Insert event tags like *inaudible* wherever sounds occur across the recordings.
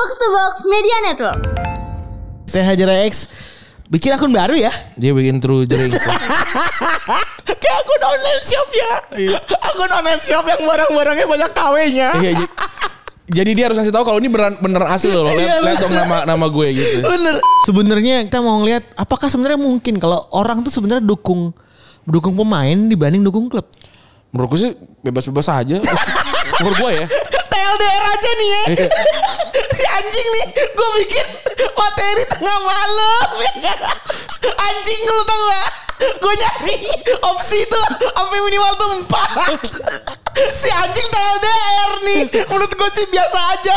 Box to Box Media Network. Teh X bikin akun baru ya? Dia bikin true jering. *laughs* Kayak akun online shop ya. Akun online shop yang barang-barangnya banyak KW-nya. Iya, jadi dia harus ngasih tahu kalau ini beneran bener asli loh. Iya, Lihat lihat dong nama nama gue gitu. Bener. Sebenarnya kita mau ngeliat apakah sebenarnya mungkin kalau orang tuh sebenarnya dukung dukung pemain dibanding dukung klub. Menurut gue sih bebas-bebas aja. *laughs* Menurut gue ya. TLDR aja nih ya. *laughs* si anjing nih gue bikin materi tengah malam. anjing lu tau gak? Gue nyari opsi itu sampai minimal tuh empat. si anjing TLDR nih. Menurut gue sih biasa aja.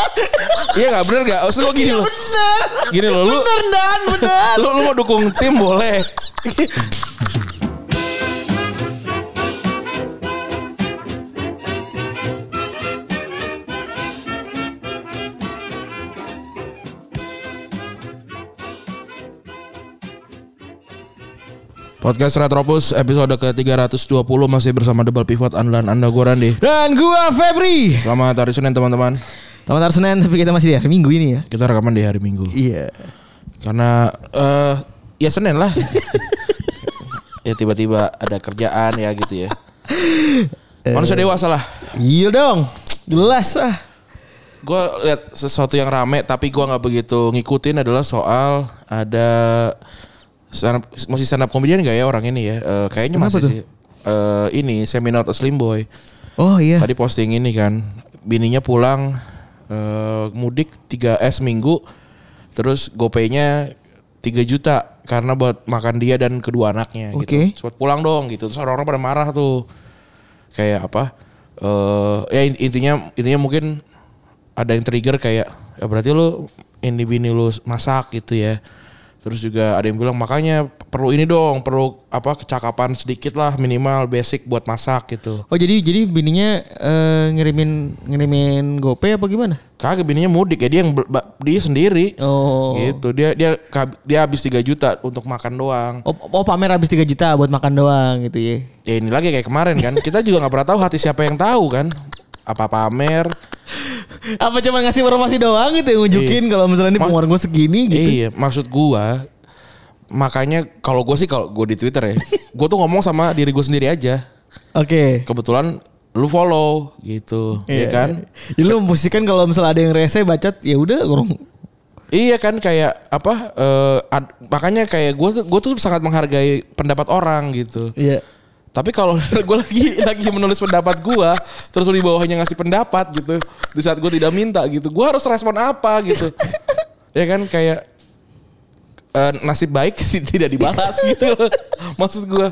Iya gak bener gak? Maksud gue gini loh. bener. Gini loh lu. Bener dan bener. Lu, lu mau dukung tim boleh. *laughs* Podcast Retropus episode ke-320 masih bersama Double Pivot andalan Anda gue Randi. Dan gua Febri. Selamat hari Senin teman-teman. Selamat hari Senin tapi kita masih di hari Minggu ini ya. Kita rekaman di hari Minggu. Iya. Karena eh ya Senin lah. *laughs* ya tiba-tiba ada kerjaan ya gitu ya. *laughs* Manusia dewasa lah. Iya dong. Jelas ah. Gue lihat sesuatu yang rame tapi gue nggak begitu ngikutin adalah soal ada stand up, masih stand up comedian gak ya orang ini ya? Eh, kayaknya Kenapa masih tuh? sih. Eh, ini seminar Slim Boy. Oh iya. Tadi posting ini kan, bininya pulang eh, mudik 3 S minggu, terus gopaynya 3 juta karena buat makan dia dan kedua anaknya Oke. gitu. Cepet pulang dong gitu. Terus orang-orang pada marah tuh. Kayak apa? eh ya in- intinya intinya mungkin ada yang trigger kayak ya berarti lu ini bini lu masak gitu ya. Terus juga ada yang bilang makanya perlu ini dong, perlu apa kecakapan sedikit lah minimal basic buat masak gitu. Oh jadi jadi bininya eh, ngirimin ngirimin GoPay apa gimana? Kagak bininya mudik ya dia yang dia sendiri. Oh. Gitu. Dia dia dia habis 3 juta untuk makan doang. Oh, oh pamer habis 3 juta buat makan doang gitu ya. Ya ini lagi kayak kemarin kan. Kita juga nggak pernah tahu hati siapa yang tahu kan. Apa pamer. Apa cuma ngasih informasi doang gitu yang nunjukin kalau misalnya ini pengeluaran gue segini gitu. Iya, maksud gua makanya kalau gue sih kalau gue di Twitter ya, *laughs* gue tuh ngomong sama diri gue sendiri aja. Oke. Kebetulan lu follow gitu, ya kan? Ya lu memposisikan kalau misalnya ada yang rese bacot ya udah Iya kan kayak apa? eh, ad- makanya kayak gue tuh gue tuh sangat menghargai pendapat orang gitu. Iya. Tapi kalau *laughs* gue lagi lagi menulis pendapat gue, terus lu di bawahnya ngasih pendapat gitu, di saat gue tidak minta gitu, gue harus respon apa gitu? *laughs* ya kan kayak eh, nasib baik sih tidak dibalas *laughs* gitu. Maksud gue,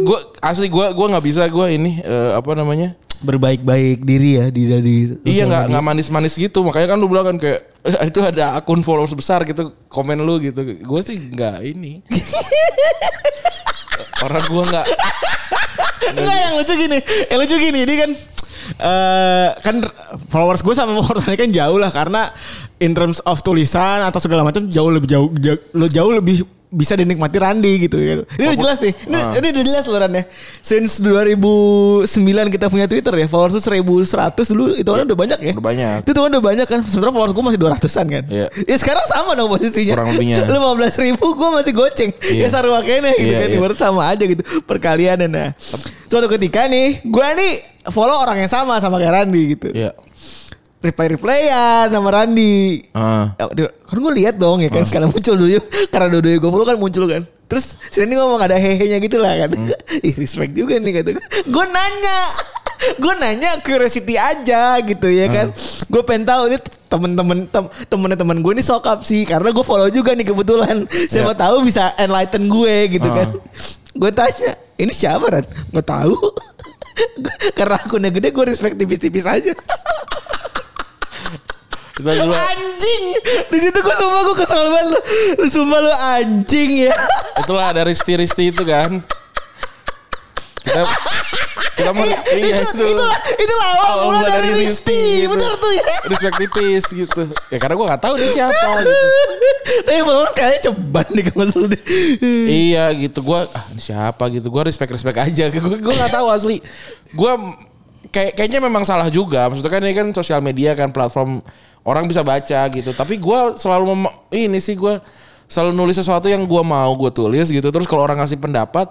gue asli gue gue nggak bisa gue ini eh, apa namanya? Berbaik-baik diri ya di dari Iya nggak nggak manis-manis gitu. Makanya kan lu bilang kan kayak "Eh, itu ada akun followers besar gitu komen lu gitu. Gue sih nggak ini. *laughs* Orang gue nggak. Enggak yang lucu gini, yang lucu gini ini kan eh kan followers gue sama followers kan jauh lah karena in terms of tulisan atau segala macam jauh lebih jauh jauh, jauh lebih bisa dinikmati Randi gitu kan. Ini udah jelas nih. Ini, Ah. ini udah jelas loh Ran ya. Since 2009 kita punya Twitter ya. Followers tuh 1100 dulu itu kan udah banyak ya. Udah banyak. Itu tuh kan udah banyak kan. Sementara followers gue masih 200-an kan. Iya. Ya sekarang sama dong posisinya. Kurang lebihnya. *laughs* 15 ribu gue masih goceng. Iya. Ya sarwa kayaknya gitu Iya, kan. iya. Ibarat sama aja gitu perkaliannya nah. Suatu ketika nih, gue nih follow orang yang sama sama kayak Randi gitu. ya Reply replyan sama Randi. Ah. Dia- Kan gue lihat dong ya kan sekarang muncul dulu *laughs* karena dua-duanya gue follow kan muncul kan. Terus si Randi ngomong ada hehe-nya gitu lah kan. *laughs* Ih respect juga nih kata gue. Gue nanya. *laughs* Gue nanya curiosity aja gitu ya kan. Gue pengen tahu ini temen-temen tem, temennya temen gue nih sokap sih karena gue follow juga nih kebetulan. Siapa Ya. tahu bisa enlighten gue gitu Ah. kan. Gue tanya, ini siapa Ran? Gak tahu. karena akunnya gede gue respect tipis-tipis aja. Dulu. anjing di situ gue sumpah gue kesel banget lu Lu sumpah lu anjing ya Itulah ada risti-risti itu kan. Kita kita mau iya, iya itu, itu. itu itu awal mula dari dari Risti gitu. bener tuh ya Respect tipis gitu. Ya karena gue gak tahu dia siapa gitu. tapi followers kayaknya ceban nih kalau masalah dia iya gitu gue ah, ini siapa gitu gue respect respect aja gue gue nggak tahu asli gue kayak kayaknya memang salah juga. Maksudnya kan ini kan sosial media kan platform orang bisa baca gitu. Tapi gua selalu mem- ini sih gua selalu nulis sesuatu yang gua mau gue tulis gitu. Terus kalau orang ngasih pendapat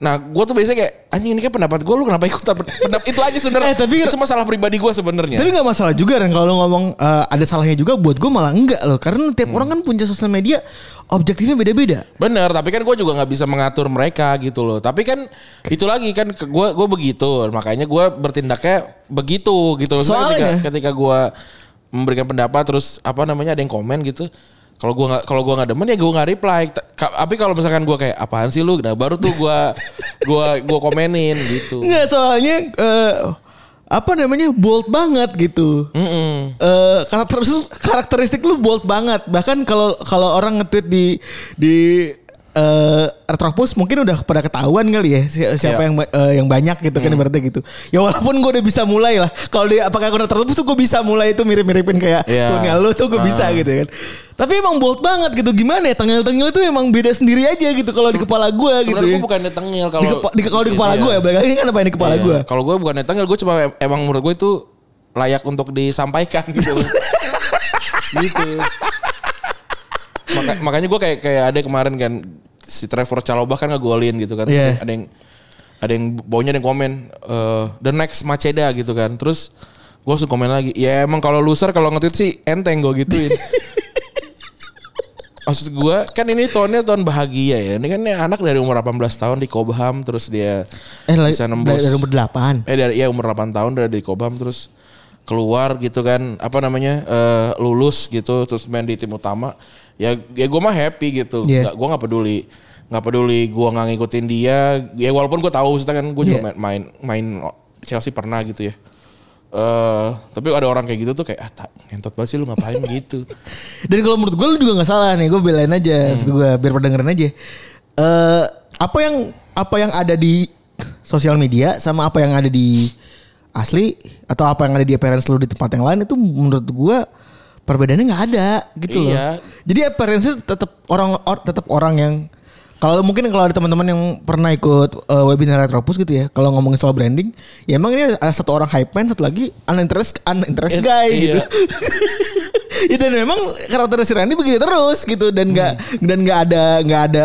Nah, gue tuh biasanya kayak anjing ini kan pendapat gue, lu kenapa ikut *laughs* pendapat itu aja sebenarnya. Eh, tapi- itu masalah pribadi gue sebenarnya. Tapi nggak masalah juga kan kalau ngomong eh, ada salahnya juga buat gue malah enggak loh. Karena tiap orang kan punya sosial media objektifnya beda-beda. Bener, tapi kan gue juga nggak bisa mengatur mereka gitu loh. Tapi kan itu lagi kan gue gue begitu, makanya gue bertindaknya begitu gitu. Maksudnya Soalnya- ketika, ketika gue memberikan pendapat terus apa namanya ada yang komen gitu. Kalau gue nggak kalau gue nggak demen ya gue nggak reply. Tapi kalau misalkan gue kayak apaan sih lu, nah baru tuh gue *laughs* gua gua komenin gitu. Enggak soalnya eh, apa namanya bold banget gitu. Mm-mm. eh karakteristik karakteristik lu bold banget. Bahkan kalau kalau orang nge-tweet di di eh Retropus mungkin udah pada ketahuan kali ya si- siapa Iya. yang eh, yang banyak gitu kan ibaratnya gitu. Ya walaupun gue udah bisa mulai lah. Kalau dia apakah akun Retropus tuh gue bisa mulai itu mirip-miripin kayak Iya. tunya lu tuh gue bisa Ah. gitu kan. Tapi emang bold banget gitu. Gimana ya tengil-tengil itu emang beda sendiri aja gitu kalau di kepala gue gitu. Sebenarnya Ya. gue bukan tengil Di, kalau kepa- di, kalau di kepala Iya. gue ya, balik lagi kan apa di kepala Iya. gue. Kalau gue bukan tengil, gue cuma em- emang menurut gue itu layak untuk disampaikan gitu. *laughs* gitu. Maka- makanya gue kayak kayak ada kemarin kan si Trevor Chalobah kan ngegolin gitu kan. Iya. Ada yang ada yang baunya ada yang komen eh, the next Maceda gitu kan. Terus gue langsung komen lagi. Ya emang kalau loser kalau nge-tweet sih enteng gue gituin. *laughs* Maksud gue kan ini tahunnya tahun bahagia ya. Ini kan anak dari umur 18 tahun di Cobham terus dia Eh bisa nembus dari umur 8. eh dari ya umur 8 tahun dari di Cobham terus keluar gitu kan apa namanya eh, lulus gitu terus main di tim utama ya ya gue mah happy gitu. Nggak gue nggak peduli. Nggak peduli gue nggak ngikutin dia. Ya walaupun gue tahu maksudnya kan gue juga Iya. main, main main Chelsea pernah gitu ya. Eh tapi ada orang kayak gitu tuh kayak ah tak ngentot banget sih lu ngapain *laughs* gitu. Dan kalau menurut gue lu juga nggak salah nih, gue belain aja, maksud gue biar pada dengerin aja. Eh apa yang apa yang ada di sosial media sama apa yang ada di asli atau apa yang ada di appearance lu di tempat yang lain itu menurut gue perbedaannya nggak ada gitu loh. Iya. Jadi appearance tetap orang or- tetap orang yang kalau mungkin kalau ada teman-teman yang pernah ikut eh, webinar Retropus gitu ya, kalau ngomongin soal branding, ya emang ini ada satu orang hype man, satu lagi uninterest uninterest Eh, guy iya. gitu. *laughs* ya dan memang karakter si Randy begitu terus gitu dan nggak dan nggak ada nggak ada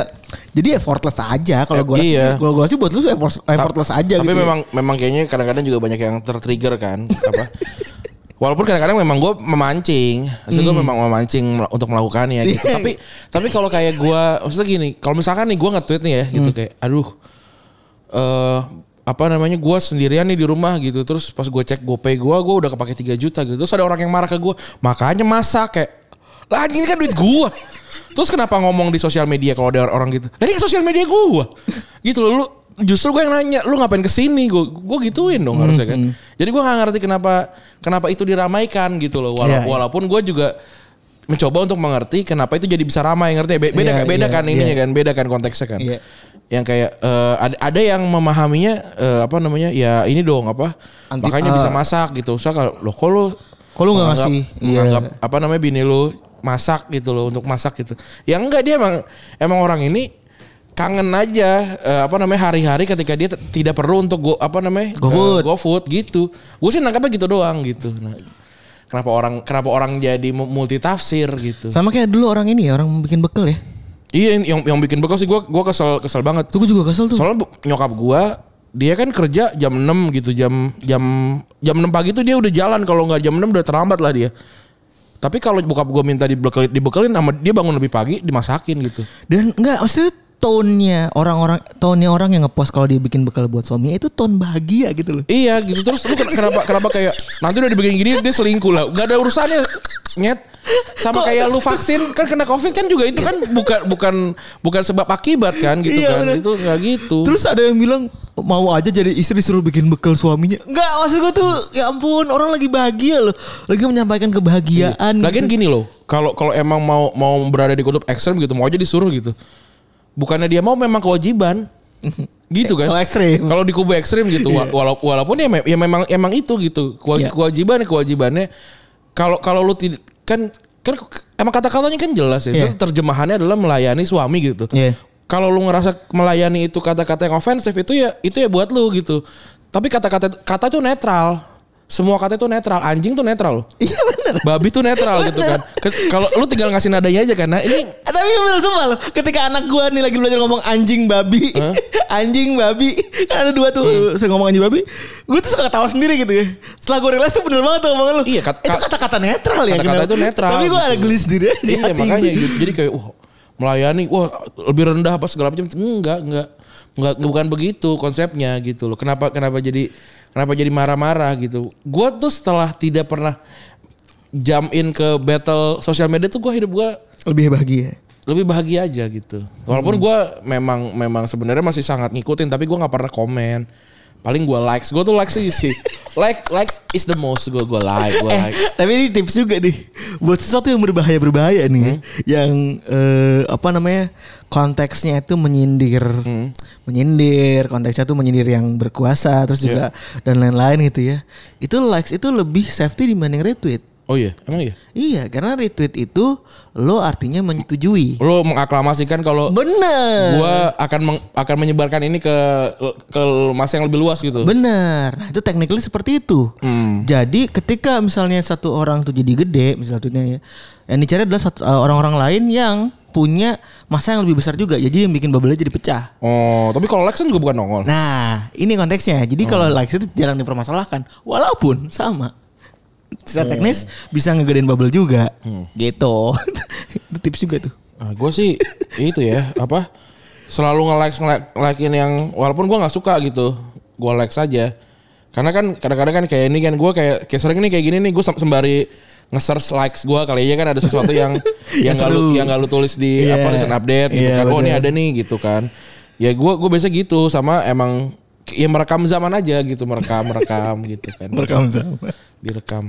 jadi effortless aja kalau Eh, gue iya. kalau gue sih buat lu effort- effortless aja Tapi gitu ya. memang memang kayaknya kadang-kadang juga banyak yang tertrigger kan *laughs* apa. Walaupun kadang-kadang memang gue memancing, maksud gue memang memancing untuk melakukannya *laughs* gitu. Tapi tapi kalau kayak gue, maksudnya gini, kalau misalkan nih gue nge-tweet nih ya, gitu kayak, aduh, eh apa namanya gue sendirian nih di rumah gitu, terus pas gue cek GoPay gue, gue udah kepake 3 juta gitu, terus ada orang yang marah ke gue, makanya masak kayak, lah ini kan duit gue. Terus kenapa ngomong di sosial media kalau ada orang gitu? Ini kan sosial media gue. Gitu loh lu justru gue yang nanya, lu ngapain ke sini? Gue gue gituin dong harusnya kan. Jadi gue nggak ngerti kenapa kenapa itu diramaikan gitu loh. Wala- Iya, iya. Walaupun gue juga mencoba untuk mengerti kenapa itu jadi bisa ramai ngerti ya? Be- Beda Iya, beda iya, kan ininya iya. kan, beda kan konteksnya kan. Iya. Yang kayak eh, ada ada yang memahaminya eh, apa namanya? Ya ini dong apa? Anti- makanya bisa ah. masak gitu. So kalau loh kok Kok lu nggak ngasih? Iya. menganggap apa namanya bini lu masak gitu loh untuk masak gitu. Ya enggak dia emang emang orang ini kangen aja eh, apa namanya hari-hari ketika dia tidak perlu untuk go apa namanya GoFood. eh, GoFood gitu. Gue sih nangkapnya gitu doang gitu. Nah, kenapa orang kenapa orang jadi mu- multi tafsir gitu. sama kayak dulu orang ini ya orang bikin bekal ya Iya yang yang bikin bekal sih gue gua kesel kesel banget. tuh gue juga kesel tuh Soalnya nyokap gua dia kan kerja jam 6 gitu jam jam jam 6 pagi tuh dia udah jalan kalau nggak jam 6 udah terlambat lah dia. Tapi kalau bokap gua minta dibekelin, dibekelin sama dia bangun lebih pagi dimasakin gitu. dan enggak maksudnya tone-nya orang-orang tone-nya orang yang ngepost kalau dia bikin bekal buat suaminya itu tone bahagia gitu loh Iya gitu terus lu ken- kenapa kenapa kayak nanti udah dibikin gini dia selingkuh lah. Gak ada urusannya nyet. Sama Kok- kayak *laughs* lu vaksin kan kena covid kan juga itu kan bukan bukan bukan sebab akibat kan gitu Iya, kan. bener. Itu nggak gitu. Terus ada yang bilang mau aja jadi istri suruh bikin bekal suaminya. Enggak, maksud gue tuh ya ampun, orang lagi bahagia loh. Lagi menyampaikan kebahagiaan. Lagian gitu. gini loh, kalau kalau emang mau mau berada di kutub ekstrem gitu, mau aja disuruh gitu. Bukannya dia mau memang kewajiban. *laughs* gitu kan. Kalau ekstrim. Kalau di kubu ekstrim gitu, wala- walaupun ya, me- ya memang emang itu gitu. Iya. Kewajiban kewajibannya kalau kalau lu tidak kan kan emang kata-katanya kan jelas ya. Terus Terjemahannya adalah melayani suami gitu. Iya. Kalau lu ngerasa melayani itu kata-kata yang ofensif itu ya itu ya buat lu gitu. Tapi kata-kata kata tuh netral. Semua kata itu netral. Anjing tuh netral loh. Iya bener. Babi tuh netral gitu kan. *laughs* Kalau lu tinggal ngasih nadanya aja kan. Nah, ini Eh, Tapi bener sumpah loh Ketika anak gua nih lagi belajar ngomong anjing babi *laughs* Anjing babi Kan ada dua tuh Hmm. Saya ngomong anjing babi Gue tuh suka ketawa sendiri gitu ya Setelah gue realize tuh bener banget tuh omongan lu Iya, kat- Itu kat- kata-kata netral ya kata-kata itu netral. Tapi gue ada gitu. geli sendiri aja Iya makanya gitu. Jadi kayak wah melayani wah lebih rendah apa segala macam. Enggak, enggak. Enggak bukan begitu konsepnya gitu loh. Kenapa kenapa jadi kenapa jadi marah-marah gitu. Gua tuh setelah tidak pernah jump in ke battle sosial media tuh gua hidup gua Lebih bahagia lebih bahagia aja gitu. Walaupun gua memang memang sebenarnya masih sangat ngikutin tapi gua nggak pernah komen. Paling gua likes. Gua tuh likes sih sih. Like likes is the most gua gua like, gua Eh, like. tapi ini tips juga nih buat sesuatu yang berbahaya berbahaya nih. Hmm. yang eh, apa namanya konteksnya itu menyindir, Hmm. menyindir, konteksnya tuh menyindir yang berkuasa, terus Iya. juga dan lain-lain gitu ya. Itu likes itu lebih safety dibanding retweet. Oh iya, emang iya. Iya, karena retweet itu lo artinya menyetujui. Lo mengaklamasikan kalau Bener. gua akan meng- akan menyebarkan ini ke ke masa yang lebih luas gitu. Benar. Nah, itu technically seperti itu. Hmm. Jadi ketika misalnya satu orang tuh jadi gede, misalnya tuh ya, yang dicari adalah satu, uh, orang-orang lain yang punya masa yang lebih besar juga. Jadi yang bikin bubble jadi pecah. Oh, tapi kalau Lex kan juga bukan nongol. Nah, ini konteksnya. Jadi kalau Hmm. likes itu jarang dipermasalahkan, walaupun sama. Secara Hmm. teknis bisa ngegedein bubble juga. Gitu. *laughs* itu tips juga tuh. Nah, gue sih itu ya apa selalu nge-like nge-likein yang walaupun gua nggak suka gitu, gua like saja. Karena kan kadang-kadang kan kayak ini kan gue kayak kayak sering nih kayak gini nih gue sembari nge-search likes gua kali aja kan ada sesuatu yang *laughs* yang gak lu yang gak lu tulis di Iya. apa recent update gitu Iya, kan. Oh ini ada nih gitu kan. Ya gue gue biasa gitu sama emang ya merekam zaman aja gitu merekam merekam *laughs* gitu kan. sama. Direkam.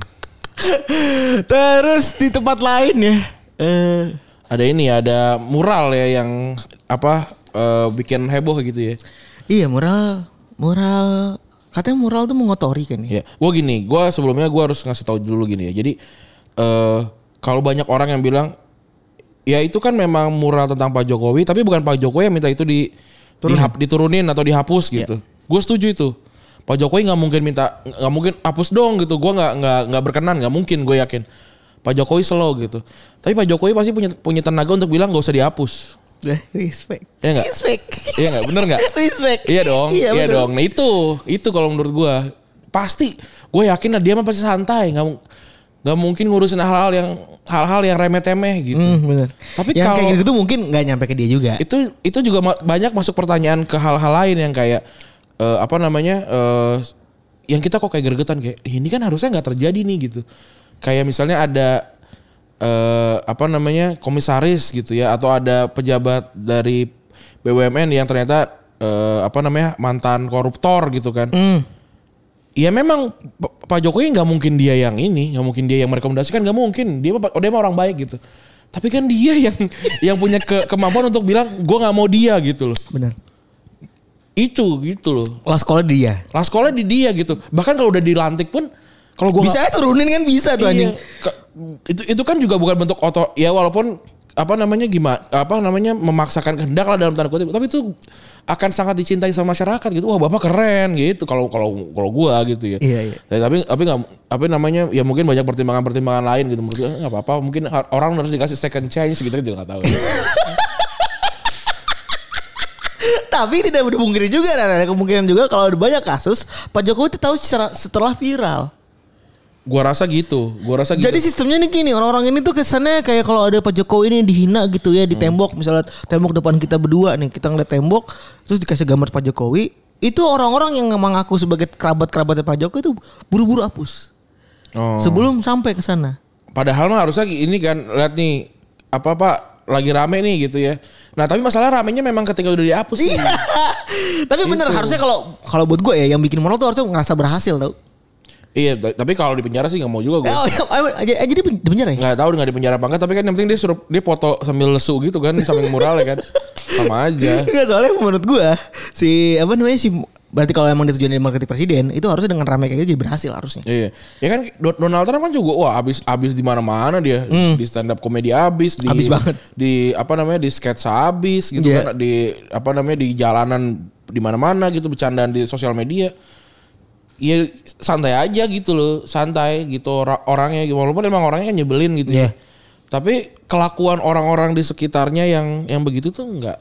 *laughs* Terus di tempat lain ya. Eh Ada ini ya, ada mural ya yang apa eh, bikin heboh gitu ya. Iya mural, mural. Katanya mural tuh mengotori kan ya. Ya, gue gini, gue sebelumnya gue harus ngasih tahu dulu gini ya. Jadi eh kalau banyak orang yang bilang ya itu kan memang mural tentang Pak Jokowi, tapi bukan Pak Jokowi yang minta itu di dihap- diturunin atau dihapus gitu. Gue setuju itu. Pak Jokowi nggak mungkin minta nggak mungkin hapus dong gitu. Gue nggak nggak nggak berkenan, nggak mungkin gue yakin. Pak Jokowi slow gitu. Tapi Pak Jokowi pasti punya punya tenaga untuk bilang gak usah dihapus. *laughs* Eh, Respect. Iya nggak? Respect. Iya nggak? Bener nggak? *laughs* Respect. Iya dong, iya, bener. dong. Nah itu, itu kalau menurut gua pasti, gue yakin lah dia mah pasti santai, nggak nggak mungkin ngurusin hal-hal yang hal-hal yang remeh-temeh gitu. Hmm, bener. Tapi yang kalau- kayak gitu mungkin nggak nyampe ke dia juga. Itu itu juga banyak masuk pertanyaan ke hal-hal lain yang kayak eh, apa namanya, eh, yang kita kok kayak gergetan kayak ini kan harusnya nggak terjadi nih gitu. Kayak misalnya ada eh, apa namanya komisaris gitu ya atau ada pejabat dari BUMN yang ternyata eh, apa namanya mantan koruptor gitu kan. Hmm. Ya memang Pak Jokowi nggak mungkin dia yang ini, nggak mungkin dia yang merekomendasikan, nggak mungkin dia mah- dia mah orang baik gitu. Tapi kan dia yang yang punya ke- kemampuan untuk bilang gue nggak mau dia gitu loh. Bener. Itu gitu loh. Lah sekolah dia. Lah sekolah di dia gitu. Bahkan kalau udah dilantik pun kalau gue Bisa aja turunin kan bisa tuh anjing. itu itu kan juga bukan bentuk oto ya walaupun apa namanya gimana apa namanya memaksakan kehendak lah dalam tanda kutip tapi itu akan sangat dicintai sama masyarakat gitu wah bapak keren gitu kalau kalau kalau gua gitu ya Iya, iya. Ya, tapi tapi nggak apa namanya ya mungkin banyak pertimbangan pertimbangan lain gitu menurut gua nggak apa apa mungkin orang harus dikasih second chance gitu juga nggak tahu *laughs* Tapi tidak dipungkiri juga dan ada kemungkinan juga kalau ada banyak kasus Pak Jokowi itu tahu secara setelah viral. gua rasa gitu gua rasa gitu Jadi sistemnya ini gini, orang-orang ini tuh kesannya kayak kalau ada Pak Jokowi ini dihina gitu ya di tembok, misalnya tembok depan kita berdua nih, kita ngeliat tembok, terus dikasih gambar Pak Jokowi, itu orang-orang yang mengaku sebagai kerabat-kerabatnya Pak Jokowi itu buru-buru hapus Oh. sebelum sampai ke sana. Padahal mah harusnya ini kan lihat nih apa pak lagi rame nih gitu ya. Nah tapi masalah ramenya memang ketika udah dihapus. nih. Iya. Tapi bener harusnya kalau kalau buat gue ya yang bikin moral tuh harusnya ngerasa berhasil tau. Iya, tapi kalau di penjara sih nggak mau juga gue. Oh, ya, jadi di penjara ya? Nggak tahu nggak di penjara apa enggak, tapi kan yang penting dia suruh dia foto sambil lesu gitu kan samping mural ya kan. *laughs* Sama aja. Enggak soalnya menurut gua si apa namanya si berarti kalau emang dia tujuannya marketing presiden itu harusnya dengan ramai kayak gitu jadi berhasil harusnya. Iya. Ya kan Do- Donald Trump kan juga wah abis abis di mana-mana dia di stand up komedi abis di Hmm. Abis banget. di apa namanya di sketsa abis gitu Iya. kan di apa namanya di jalanan di mana-mana gitu bercandaan di sosial media. ya santai aja gitu loh, santai gitu ora- orangnya walaupun emang orangnya kan nyebelin gitu Iya. ya. Tapi kelakuan orang-orang di sekitarnya yang yang begitu tuh nggak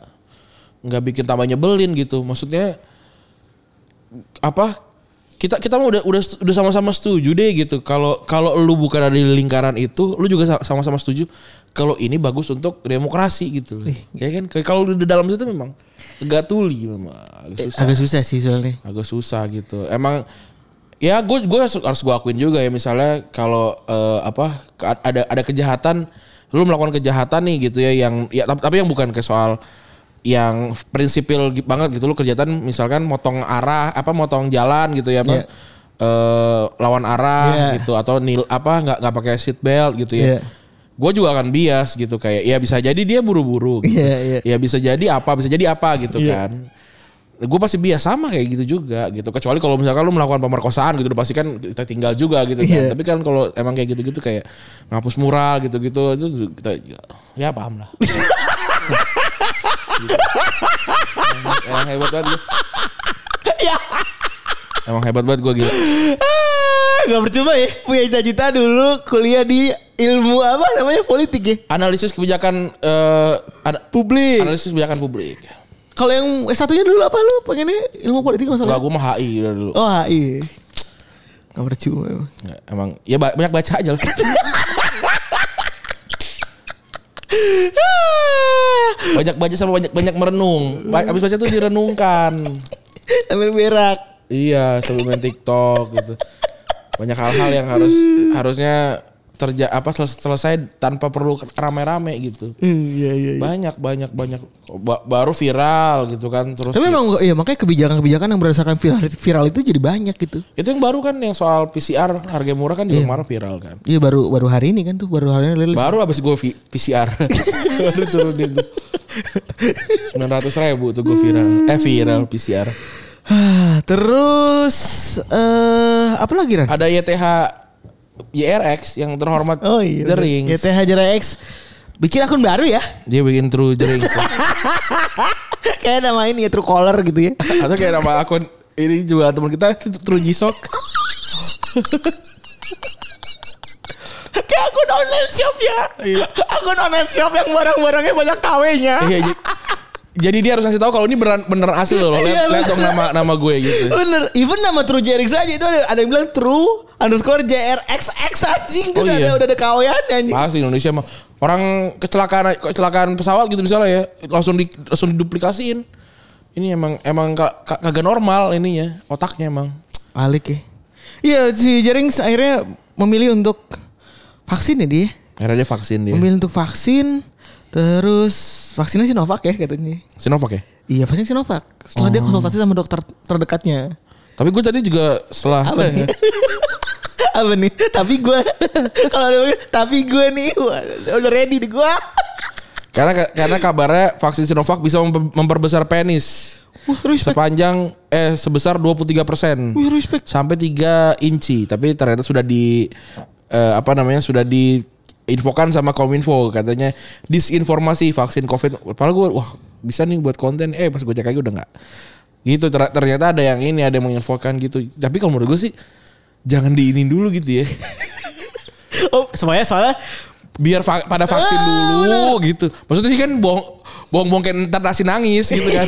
nggak bikin tambah nyebelin gitu. Maksudnya apa kita kita mah udah udah udah sama-sama setuju deh gitu. Kalau kalau lu bukan ada di lingkaran itu, lu juga sa- sama-sama setuju kalau ini bagus untuk demokrasi gitu. Ya kan? Kalau di dalam situ memang agak tuli memang agak susah Agak susah sih soalnya. agak susah gitu. Emang ya gue gue harus gue akuin juga ya misalnya kalau eh, apa ada ada kejahatan lu melakukan kejahatan nih gitu ya yang ya tapi yang bukan ke soal yang prinsipil banget gitu lu kejahatan misalkan motong arah apa motong jalan gitu ya apa Iya. eh, lawan arah Iya. gitu atau nil apa nggak nggak pakai seat belt gitu ya Iya. gue juga akan bias gitu kayak ya bisa jadi dia buru-buru gitu. Iya, iya. ya bisa jadi apa bisa jadi apa gitu Iya. kan gue pasti bias sama kayak gitu juga gitu kecuali kalau misalkan lu melakukan pemerkosaan gitu udah pasti kan kita tinggal juga gitu kan Iya. tapi kan kalau emang kayak gitu-gitu kayak ngapus mural gitu-gitu itu kita ya paham lah *laughs* Gitu. emang, emang hebat banget gue Ya. emang hebat banget gue gitu Ah, Gak percuma ya punya cita-cita dulu kuliah di ilmu apa namanya politik ya. analisis kebijakan eh, ada Publik. analisis kebijakan publik Kalau yang satunya dulu apa lu pengennya ilmu politik masalah? gue mah HI dulu Oh HI. Gak percuma emang. Emang ya ba- banyak baca aja lah. *laughs* banyak baca sama banyak banyak merenung. Abis baca tuh direnungkan. Sambil berak. Iya, sambil main TikTok gitu. Banyak hal-hal yang harus harusnya terja apa seles- selesai tanpa perlu rame-rame gitu. Iya iya. iya. Banyak banyak banyak Ba- baru viral gitu kan terus Tapi memang iya makanya kebijakan-kebijakan yang berdasarkan viral, viral itu jadi banyak gitu. itu yang baru kan yang soal PCR harga murah kan juga kemarin viral kan. Iya baru baru hari ini kan tuh baru hari ini. Baru abis gue PCR *laughs* Baru turunin tuh 900 ribu tuh gue viral Eh viral PCR *sighs* Terus eh apa lagi Ran? Ada YTH YRX yang terhormat Oh iya. Jering YTH X bikin akun baru ya. Dia bikin true jering *laughs* Kayak nama ini ya True Caller gitu ya. Atau kayak nama akun Ini juga teman kita True Jisok Kayak akun online shop ya. Akun online shop yang barang-barangnya banyak KW-nya. Iya Jadi dia harus ngasih tahu kalau ini beneran, beneran asli loh Iya, Lihat, lihat dong nama nama gue gitu Bener, even nama True JRX aja itu ada, ada yang bilang True underscore JRXX anjing Oh, udah iya. ada udah ada kawian anjing. Pasti Indonesia mah orang kecelakaan kecelakaan pesawat gitu misalnya ya langsung di langsung diduplikasiin. Ini emang emang ka- ka- kagak normal ininya otaknya emang. Alik ya. Iya si Jerings akhirnya memilih untuk vaksin ya dia. Akhirnya dia vaksin dia. Memilih untuk vaksin terus vaksinnya Sinovac ya katanya. Sinovac ya. Iya vaksin Sinovac. Setelah dia konsultasi sama dokter terdekatnya. Tapi gue tadi juga setelah Apa nih? *laughs* Apa nih? Tapi gue *laughs* kalau ada tapi gue nih udah ready di gue. karena karena kabarnya vaksin Sinovac bisa memper- memperbesar penis Wah respect. sepanjang eh sebesar 23% Wih respect. sampai 3 inci tapi ternyata sudah di eh, apa namanya sudah diinfokan sama Kominfo katanya disinformasi vaksin Covid. Padahal gue wah bisa nih buat konten. Eh pas gue cek lagi udah nggak. Gitu Ter- ternyata ada yang ini ada yang menginfokan gitu. Tapi kalau menurut gue sih jangan diinin dulu gitu ya. Oh semuanya soalnya biar va- pada vaksin Ah, dulu gitu. Maksudnya sih kan bohong bohong bohong kayak ntar nasi nangis gitu kan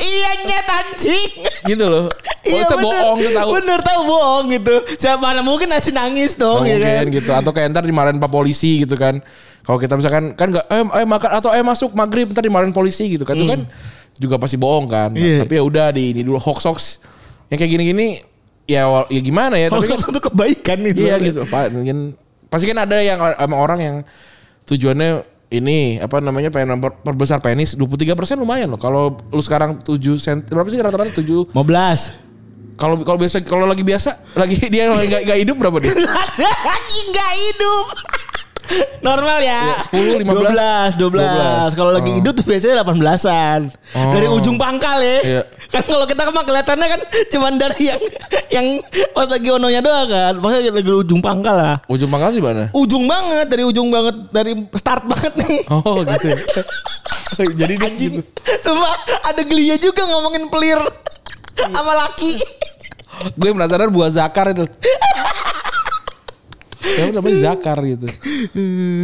iya nyet anjing. gitu loh Iya bener. bohong tuh tahu Bener tahu bohong gitu. Siapa mana mungkin nasi nangis dong Nggak ya kan. mungkin gitu atau kayak ntar dimarahin pak polisi gitu kan kalau kita misalkan kan nggak eh, eh makan atau eh masuk maghrib ntar dimarahin polisi gitu kan itu kan juga pasti bohong kan Iya. tapi ya udah di ini dulu hoax hoax yang kayak gini-gini ya ya gimana ya tapi kan Hoax untuk kebaikan nih. iya gitu pak mungkin pasti kan ada yang emang orang yang tujuannya ini apa namanya pengen perbesar penis 23% lumayan loh kalau lu sekarang 7 cm berapa sih rata-rata 7 Mau belas. kalau kalau biasa kalau lagi biasa lagi *laughs* dia lagi nggak nggak hidup berapa dia *laughs* Lagi nggak hidup. *laughs* Normal ya. Ya, 10, 15. 12, 12. Kalau lagi Oh. hidup tuh biasanya 18-an. Oh. Dari ujung pangkal ya. Iya. Kan kalau kita mah kelihatannya kan cuman dari yang yang pas lagi ononya doang kan. Maksudnya lagi ujung pangkal lah. ujung pangkal di mana Ujung banget dari ujung banget dari start banget nih. Oh gitu. ya. *laughs* Jadi dia gitu. Sumpah ada gelinya juga ngomongin pelir *laughs* sama laki. gue penasaran buah zakar itu. Ya namanya zakar gitu.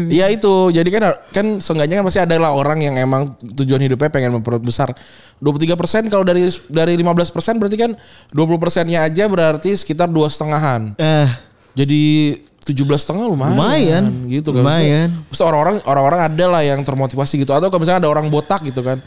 Iya itu. Jadi kan kan seenggaknya kan pasti ada lah orang yang emang tujuan hidupnya pengen memperbesar. 23% kalau dari dari 15% berarti kan 20 persennya aja berarti sekitar dua setengahan. Eh, Jadi 17 setengah lumayan, Lumayan. gitu kan. Lumayan. Terus orang-orang orang-orang ada lah yang termotivasi gitu atau kalau misalnya ada orang botak gitu kan.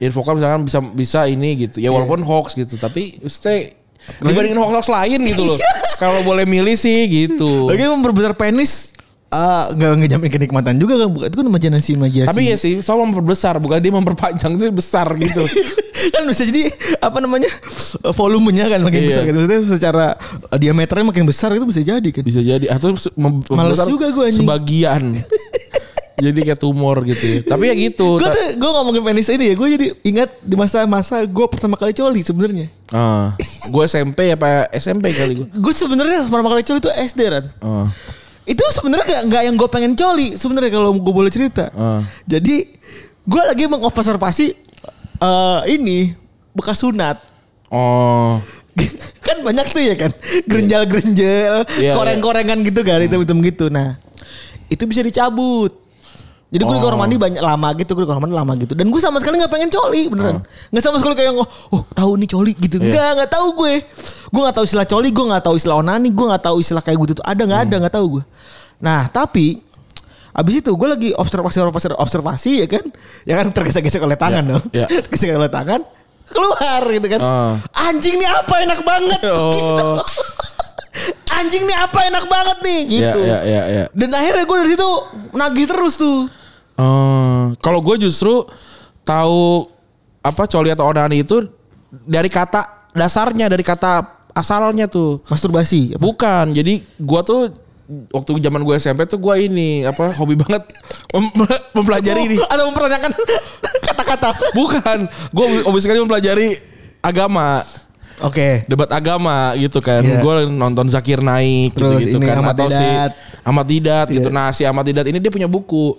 Infokan misalkan bisa bisa ini gitu. Ya walaupun hoax gitu, tapi stay dibandingin hoax-hoax lain gitu loh. kalau boleh milih sih gitu. lagi memperbesar penis ah, nggak ngejamin kenikmatan juga kan bukan itu kan imajinasi imajinasi Tapi ya sih, soal memperbesar bukan dia memperpanjang itu besar gitu. *laughs* kan bisa jadi apa namanya volumenya kan makin Iya. besar gitu Maksudnya secara eh, diameternya makin besar itu bisa jadi kan Bisa jadi atau Males juga gua anjing. sebagian. *laughs* jadi kayak tumor gitu ya. Tapi ya gitu. gue tuh gue ngomongin penis ini ya gue jadi ingat di masa-masa gue pertama kali coli sebenarnya Ah, gue SMP apa SMP kali gue. gue sebenarnya pertama kali coli itu SD kan Ah. itu sebenarnya nggak nggak yang gue pengen coli sebenarnya kalau gue boleh cerita Ah. jadi gue lagi mengobservasi eh ini bekas sunat Oh. *laughs* kan banyak tuh ya kan gerenjal-gerenjal Iya, koreng-korengan gitu kan hitam-hitam gitu nah itu bisa dicabut jadi gue di kamar Oh. mandi banyak lama gitu gue di kamar mandi lama gitu dan gue sama sekali nggak pengen coli beneran nggak sama sekali kayak oh, oh tahu nih coli gitu Iya. nggak nggak tahu gue gue nggak tahu istilah coli gue nggak tahu istilah onani gue nggak tahu istilah kayak gitu tuh ada nggak ada nggak tahu gue nah tapi Abis itu gue lagi observasi observasi observasi ya kan, ya kan tergesek-gesek oleh tangan Ya, dong, ya. *laughs* tergesek oleh tangan, keluar gitu kan, Ah. anjing nih apa enak banget, Oh. gitu. *laughs* anjing nih apa enak banget nih, gitu. Ya, ya, ya, ya. Dan akhirnya gue dari situ nagih terus tuh. Oh, kalau gue justru tahu apa coli atau onani itu dari kata dasarnya, dari kata asalnya tuh. Masturbasi. apa? Bukan, jadi gua tuh waktu zaman gue SMP tuh gua ini apa hobi banget mem- mempelajari ini. Atau mempertanyakan kata-kata. Bukan, gue hobi sekali mempelajari agama. Oke. debat agama gitu kan. Iya. Gue nonton Zakir Naik Terus gitu, gitu kan Ahmad atau si Dedat. Ahmad Didat gitu. Iya. Nah, si Ahmad Didat ini dia punya buku.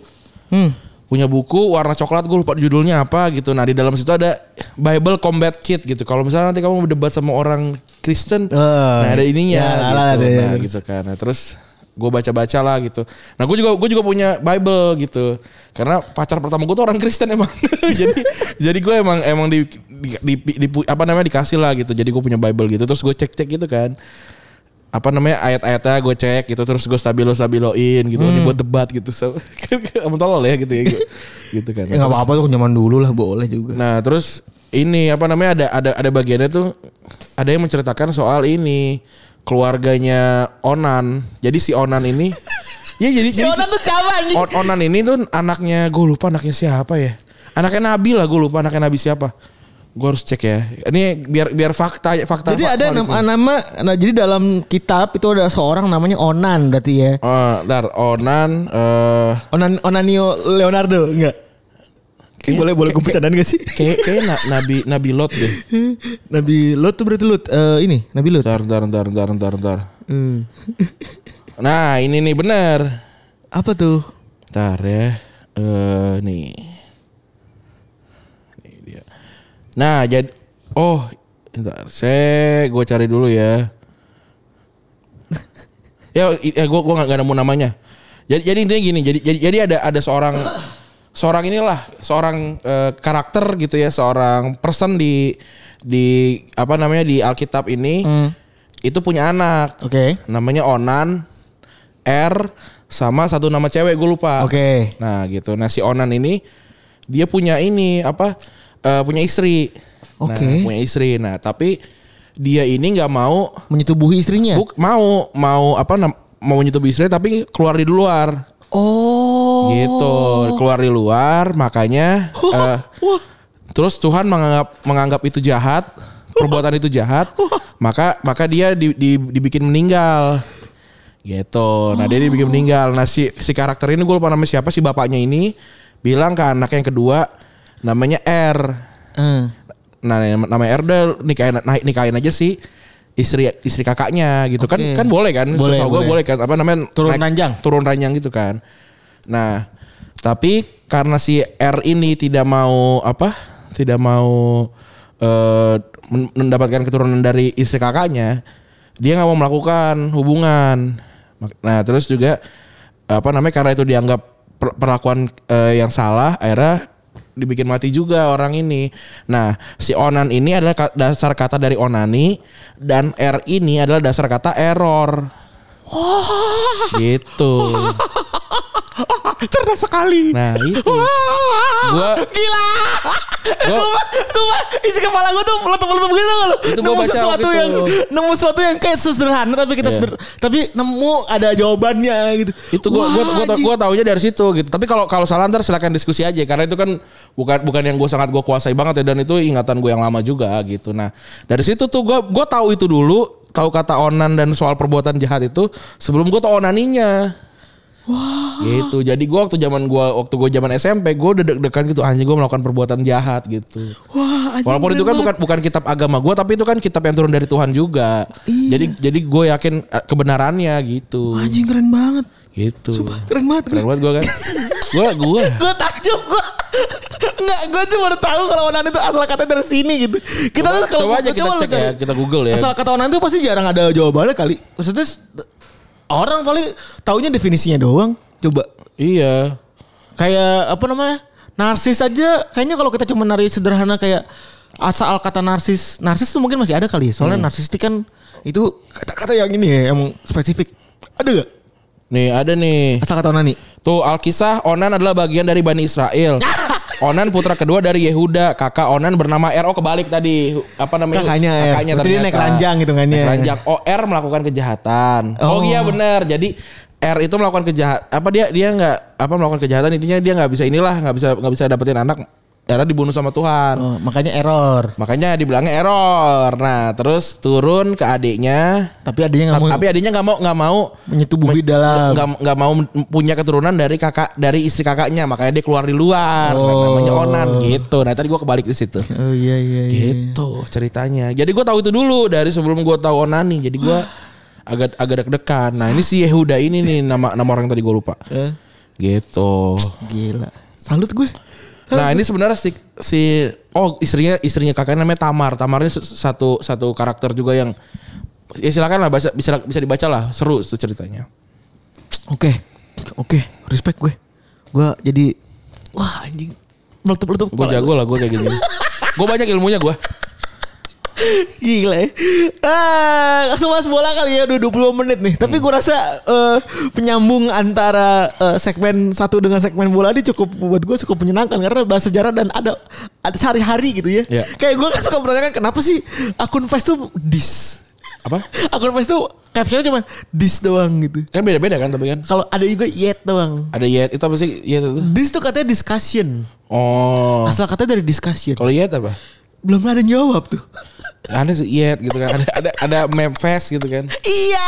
Hmm. Punya buku warna coklat gue lupa judulnya apa gitu. Nah, di dalam situ ada Bible Combat Kit gitu. Kalau misalnya nanti kamu berdebat sama orang Kristen, Oh, nah ada ininya ya, gitu. lah, ada, ya. nah, gitu kan. Nah, terus gue baca-baca lah gitu. Nah, gue juga gue juga punya Bible gitu. Karena pacar pertama gue tuh orang Kristen emang. *laughs* jadi jadi gue emang emang di, di, di- di- apa namanya dikasih lah gitu. Jadi gue punya Bible gitu. Terus gue cek-cek gitu kan. Apa namanya ayat-ayatnya gue cek gitu terus gue stabilo stabiloin gitu Hmm. ini buat debat gitu. So, *laughs* kamu tolol ya gitu ya *laughs* gitu kan. Ya nggak apa-apa tuh zaman dulu lah boleh juga. Nah terus ini apa namanya ada ada ada bagiannya tuh ada yang menceritakan soal ini keluarganya Onan. Jadi si Onan ini *laughs* ya jadi Si jadi Onan tuh siapa? On- Onan ini tuh anaknya gue lupa anaknya siapa ya. Anaknya Nabi lah gue lupa anaknya Nabi siapa. Gue harus cek ya. Ini biar biar fakta fakta. Jadi ada nama, nama nah jadi dalam kitab itu ada seorang namanya Onan berarti ya. Eh, ntar Onan eh Onan Onanio Leonardo enggak? Kayak- boleh boleh gue bercandain gak sih? kayak kayak na- Nabi Nabi Lot deh. *laughs* Nabi Lot tuh berarti Lot eh, ini Nabi Lot. Ntar ntar ntar ntar ntar ntar. Hmm. Nah ini nih bener. Apa tuh? Ntar ya. Eh nih. Nih dia. Nah, jadi oh, ntar saya gue cari dulu ya. *laughs* ya, ya gue gue nggak nemu namanya. Jadi jadi intinya gini, jadi jadi jadi ada ada seorang seorang inilah seorang eh, karakter gitu ya, seorang person di di apa namanya di Alkitab ini itu punya anak Oke. namanya Onan R sama satu nama cewek gue lupa. Oke. Nah gitu. Nah si Onan ini dia punya ini apa eh, punya istri. Nah, Oke. punya istri. Nah tapi dia ini nggak mau Menyetubuhi istrinya. buk, mau mau apa mau menyetubuhi istri tapi keluar di luar. Oh. Gitu keluar di luar makanya eh, terus Tuhan menganggap menganggap itu jahat perbuatan itu jahat *laughs* maka maka dia di- di- dibikin meninggal gitu nah dia dibikin meninggal nah si si karakter ini gue lupa nama siapa si bapaknya ini bilang ke anak yang kedua namanya R Eh. nah nama- namanya R udah nikahin nah, nikahin aja si istri istri kakaknya gitu kan Oke. kan boleh kan Boleh, Sosok gue boleh. kan apa namanya Turun ranjang. turun ranjang gitu kan nah tapi karena si R ini tidak mau apa tidak mau men- mendapatkan keturunan dari istri kakaknya, dia nggak mau melakukan hubungan. Nah terus juga apa namanya karena itu dianggap per- perlakuan eh, yang salah, akhirnya dibikin mati juga orang ini. Nah si onan ini adalah dasar kata dari onani dan r ini adalah dasar kata error. Gitu. *laughs* Cerdas sekali. Nah itu. *laughs* Gua Gila. Gua- Sumpah, sumpah, isi kepala gue tuh meletup-meletup gitu loh. Itu nemu baca sesuatu yang nemu sesuatu yang kayak sederhana tapi kita Iya. seder, tapi nemu ada jawabannya gitu. itu gua gua Wah, gua, anjing. gua taunya dari situ gitu. Tapi kalau kalau salah ntar silakan diskusi aja karena itu kan bukan bukan yang gue sangat gue kuasai banget ya dan itu ingatan gue yang lama juga gitu. Nah, dari situ tuh gua gua tahu itu dulu, tahu kata onan dan soal perbuatan jahat itu sebelum gue tahu onaninya. Wah. Gitu. Jadi gua waktu zaman gua waktu gua zaman SMP, gua udah deg-degan gitu anjing gua melakukan perbuatan jahat gitu. Wah, anjing Walaupun itu kan bukan banget. bukan kitab agama gua tapi itu kan kitab yang turun dari Tuhan juga. Iya. Jadi jadi gue yakin eh, kebenarannya gitu. anjing keren banget. Gitu. Keren banget. Keren banget gue kan. gue gue. *laughs* gue takjub gue Enggak, gue cuma baru tahu kalau onan itu asal kata dari sini gitu. Kita tuh kalau coba aja kita cek ya, kita Google ya. Asal kata onan itu pasti jarang ada jawabannya kali. Maksudnya orang paling taunya definisinya doang. Coba Iya. kayak apa namanya? Narsis aja kayaknya kalau kita cuma nari sederhana kayak asal kata narsis. Narsis tuh mungkin masih ada kali ya. Soalnya Hmm. narsistik kan itu kata-kata yang ini ya, yang spesifik. Ada gak? Nih ada nih. Asal kata onani. Tuh Alkisah Onan adalah bagian dari Bani Israel. Onan putra kedua dari Yehuda. Kakak Onan bernama Er. Oh kebalik tadi. Apa namanya? Kakaknya Er. Berarti dia ternyata. naik ranjang hitungannya. Naik ranjang. Oh R melakukan kejahatan. Oh, Oh. iya benar. Jadi R itu melakukan kejahatan. Apa dia dia nggak apa melakukan kejahatan intinya dia nggak bisa inilah nggak bisa nggak bisa dapetin anak. Era dibunuh sama Tuhan. Oh, makanya error. Makanya dibilangnya error. Nah, terus turun ke adiknya. Tapi adanya nggak mau Tapi adiknya nggak mau nggak mau menyetubuhi dalam. nggak mau punya keturunan dari kakak dari istri kakaknya. Makanya dia keluar di luar. Oh. Namanya Onan gitu. Nah, tadi gua kebalik di situ. Oh iya iya iya. Gitu ceritanya. Jadi gue tahu itu dulu dari sebelum gue tahu Onani. Jadi gue agak agak deg-degan. Nah, ini si Yehuda ini nih nama nama orang yang tadi gue lupa. Eh, Gitu. gila. Salut gue. Nah ini sebenarnya si, si oh istrinya istrinya kakaknya namanya Tamar. Tamar ini satu satu karakter juga yang ya silakan lah bisa bisa bisa dibaca lah seru itu ceritanya. Oke. Oke, respect gue. Gue jadi wah anjing. Meletup-letup. Gue kepala jago lah gue kayak gini. *laughs* gue banyak ilmunya gue. Gila ya. Ah, langsung mas bola kali ya udah 20 menit nih. Tapi gue rasa eh, penyambung antara eh, segmen satu dengan segmen bola ini cukup buat gue cukup menyenangkan karena bahas sejarah dan ada ada sehari-hari gitu ya. Iya. Kayak gue kan suka bertanya kenapa sih akun Face tuh dis. Apa? Akun Face tuh captionnya cuma dis doang gitu. Kan beda-beda kan tapi kan. Kalau ada juga yet doang. Ada yet itu apa sih yet itu? Dis tuh katanya discussion. Oh. Asal katanya dari discussion. Kalau yet apa? Belum ada jawab tuh. Ada yet gitu kan. Ada ada ada meme fest gitu kan. iya.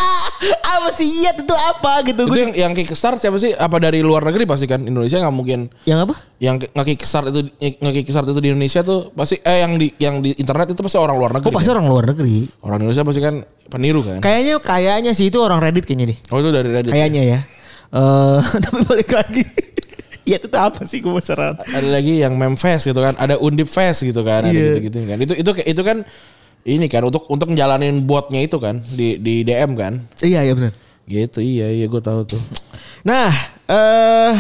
Apa yet itu apa gitu. Itu yang yang kickstart siapa sih? Apa dari luar negeri pasti kan? Indonesia nggak mungkin yang apa? yang nge-kickstart itu nge-kickstart itu di Indonesia tuh pasti eh yang di yang di internet itu pasti orang luar negeri. Oh pasti kan? orang luar negeri. Orang Indonesia pasti kan peniru kan. Kayaknya kayaknya sih itu orang Reddit kayaknya deh. Oh itu dari Reddit. Kayaknya ya. Eh *laughs* tapi balik lagi. Iya itu apa sih gue penasaran. Ada lagi yang meme fest gitu kan. Ada undip fest gitu kan. Ada Iya. gitu-gitu kan. Itu itu itu kan ini kan untuk untuk ngejalanin botnya itu kan di di DM kan. Iya iya benar. Gitu iya iya gue tahu tuh. Nah, eh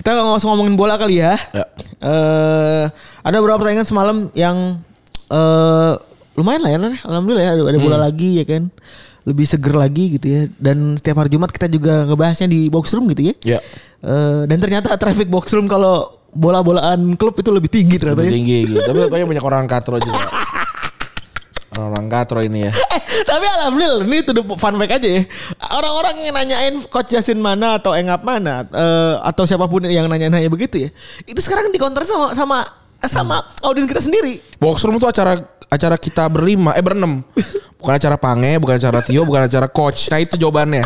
kita nggak usah ngomongin bola kali ya. Ya. Eh ada beberapa pertandingan semalam yang eh lumayan lah ya, alhamdulillah ya ada, ada bola lagi ya kan. Lebih seger lagi gitu ya. Dan setiap hari Jumat kita juga ngebahasnya di box room gitu ya. Ya. Eh, dan ternyata traffic box room kalau bola-bolaan klub itu lebih tinggi ternyata Lebih ya. tinggi gitu. Tapi *laughs* banyak banyak orang katro juga. Orang-orang katro ini ya. Eh, tapi alhamdulillah ini itu fun fact aja ya. Orang-orang yang nanyain coach Jasin mana atau Engap mana eh, atau siapa pun yang nanya-nanya begitu ya. Itu sekarang dikonter sama sama sama audiens kita sendiri. Box room itu acara acara kita berlima, eh berenam. *laughs* Bukan acara Pange, bukan acara Tio, bukan acara coach. Nah itu jawabannya.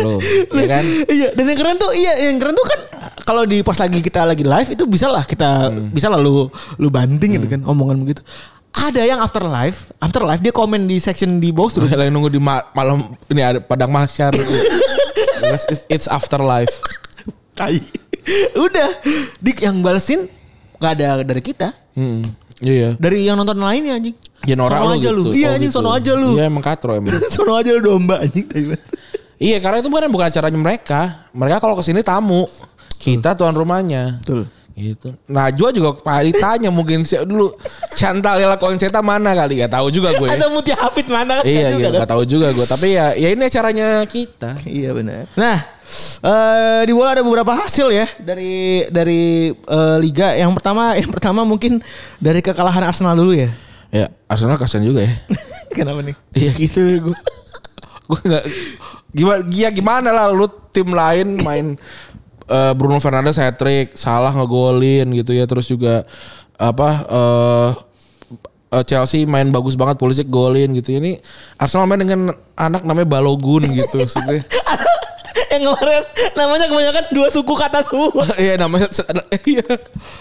Lo, ya kan? Iya, dan yang keren tuh iya yang keren tuh kan kalau di pas lagi kita lagi live itu bisa lah kita bisa lah lu lu banting gitu kan omongan begitu. Ada yang after live, after live dia komen di section di box room. Lagi nunggu di ma- malam ini ada padang mahsyar. Because *laughs* it's, it's afterlife. Tai. Udah, dik yang balesin nggak ada dari kita. Hmm. Iya. Dari yang nonton lainnya anjing. Genora Sono lu aja gitu. lu. Iya, anjing, sono aja lu. Iya emang katro emang. *laughs* Sono aja lu domba anjing. Iya karena itu bukan bukan acaranya mereka. Mereka kalau ke sini tamu. Kita tuan rumahnya. Betul. Gitu. Najwa juga Pak ditanya mungkin sih dulu Chantal Lela Conceta mana kali gak tahu juga gue. Atau Mutia Hafid mana kan iya, juga iya gak tahu juga gue. Tapi ya ya ini acaranya kita. Iya benar. Nah, eh di bola ada beberapa hasil ya dari dari eh, liga. Yang pertama, yang pertama mungkin dari kekalahan Arsenal dulu ya. Ya Arsenal kasihan juga ya. *laughs* Kenapa nih? Iya gitu gue. *laughs* gue nggak gimana ya gimana lah lu tim lain main eh, Bruno Fernandes hat trick, salah ngegolin gitu ya terus juga apa eh, Chelsea main bagus banget Pulisic golin gitu. Ini Arsenal main dengan anak namanya Balogun gitu maksudnya *laughs* yang kemarin namanya kebanyakan dua suku kata semua. *laughs* Iya namanya *laughs* iya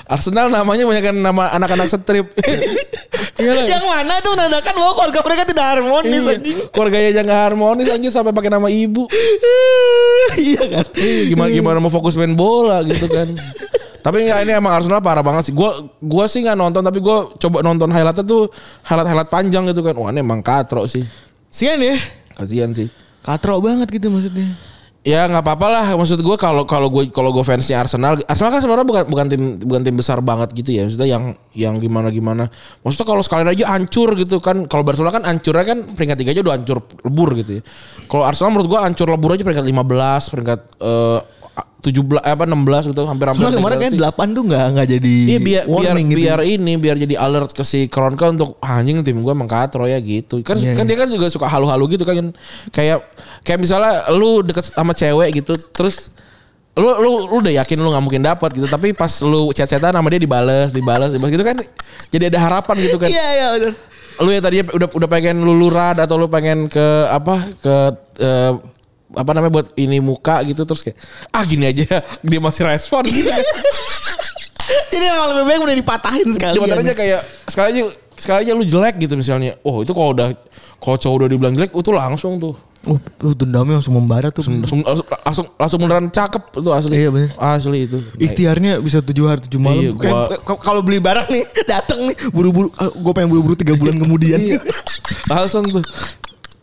Arsenal namanya banyak kan nama anak-anak strip. *laughs* Iya yang mana itu menandakan bahwa keluarga mereka tidak harmonis Iya. anjing. Keluarganya nggak harmonis aja sampai pakai nama ibu. iya kan? Iya, gimana gimana mau fokus main bola gitu kan. tapi enggak ini emang Arsenal parah banget sih. Gua gua sih nggak nonton tapi gua coba nonton highlightnya tuh highlight highlight panjang gitu kan. Wah ini emang katro sih. Sian ya. Kasian sih. Katro banget gitu maksudnya. Ya nggak apa-apa lah. Maksud gue kalau kalau gue kalau gue fansnya Arsenal, Arsenal kan sebenarnya bukan bukan tim bukan tim besar banget gitu ya. Maksudnya yang yang gimana gimana. Maksudnya kalau sekalian aja hancur gitu kan. Kalau Barcelona kan hancurnya kan peringkat tiga aja udah hancur lebur gitu ya. Kalau Arsenal menurut gue hancur lebur aja peringkat 15, peringkat eh, 17 eh, apa 16 gitu hampir-hampir. Soalnya kemarin kan. 8 tuh nggak nggak jadi Iya biar biar warning gitu. biar ini biar jadi alert ke si Kronka untuk "Ah, anjing tim gue emang katro ya gitu. Kan Iya, kan iya. dia kan juga suka halu-halu gitu kan kayak kayak misalnya lu deket sama cewek gitu terus lu lu lu udah yakin lu nggak mungkin dapat gitu tapi pas lu chat-chatan sama dia dibales dibales dibales gitu kan jadi ada harapan gitu kan Iya iya lu ya tadinya udah udah pengen luluran atau lu pengen ke apa ke eh, apa namanya buat ini muka gitu terus kayak ah gini aja *laughs* dia masih respon gitu *laughs* Jadi emang lebih baik udah dipatahin sekali. Di aja kayak sekali aja sekali aja lu jelek gitu misalnya. Oh itu kalau udah kalau cowok udah dibilang jelek itu langsung tuh. Oh, oh dendamnya langsung membara tuh. Langsung langsung langsung, langsung beneran cakep itu asli. Iya, bener. Asli itu. Ikhtiarnya bisa tujuh hari tujuh malam. Iya, tuh. Gua- kalau beli barang nih *laughs* datang nih buru-buru. Gue pengen buru-buru tiga bulan kemudian. Iya. langsung tuh.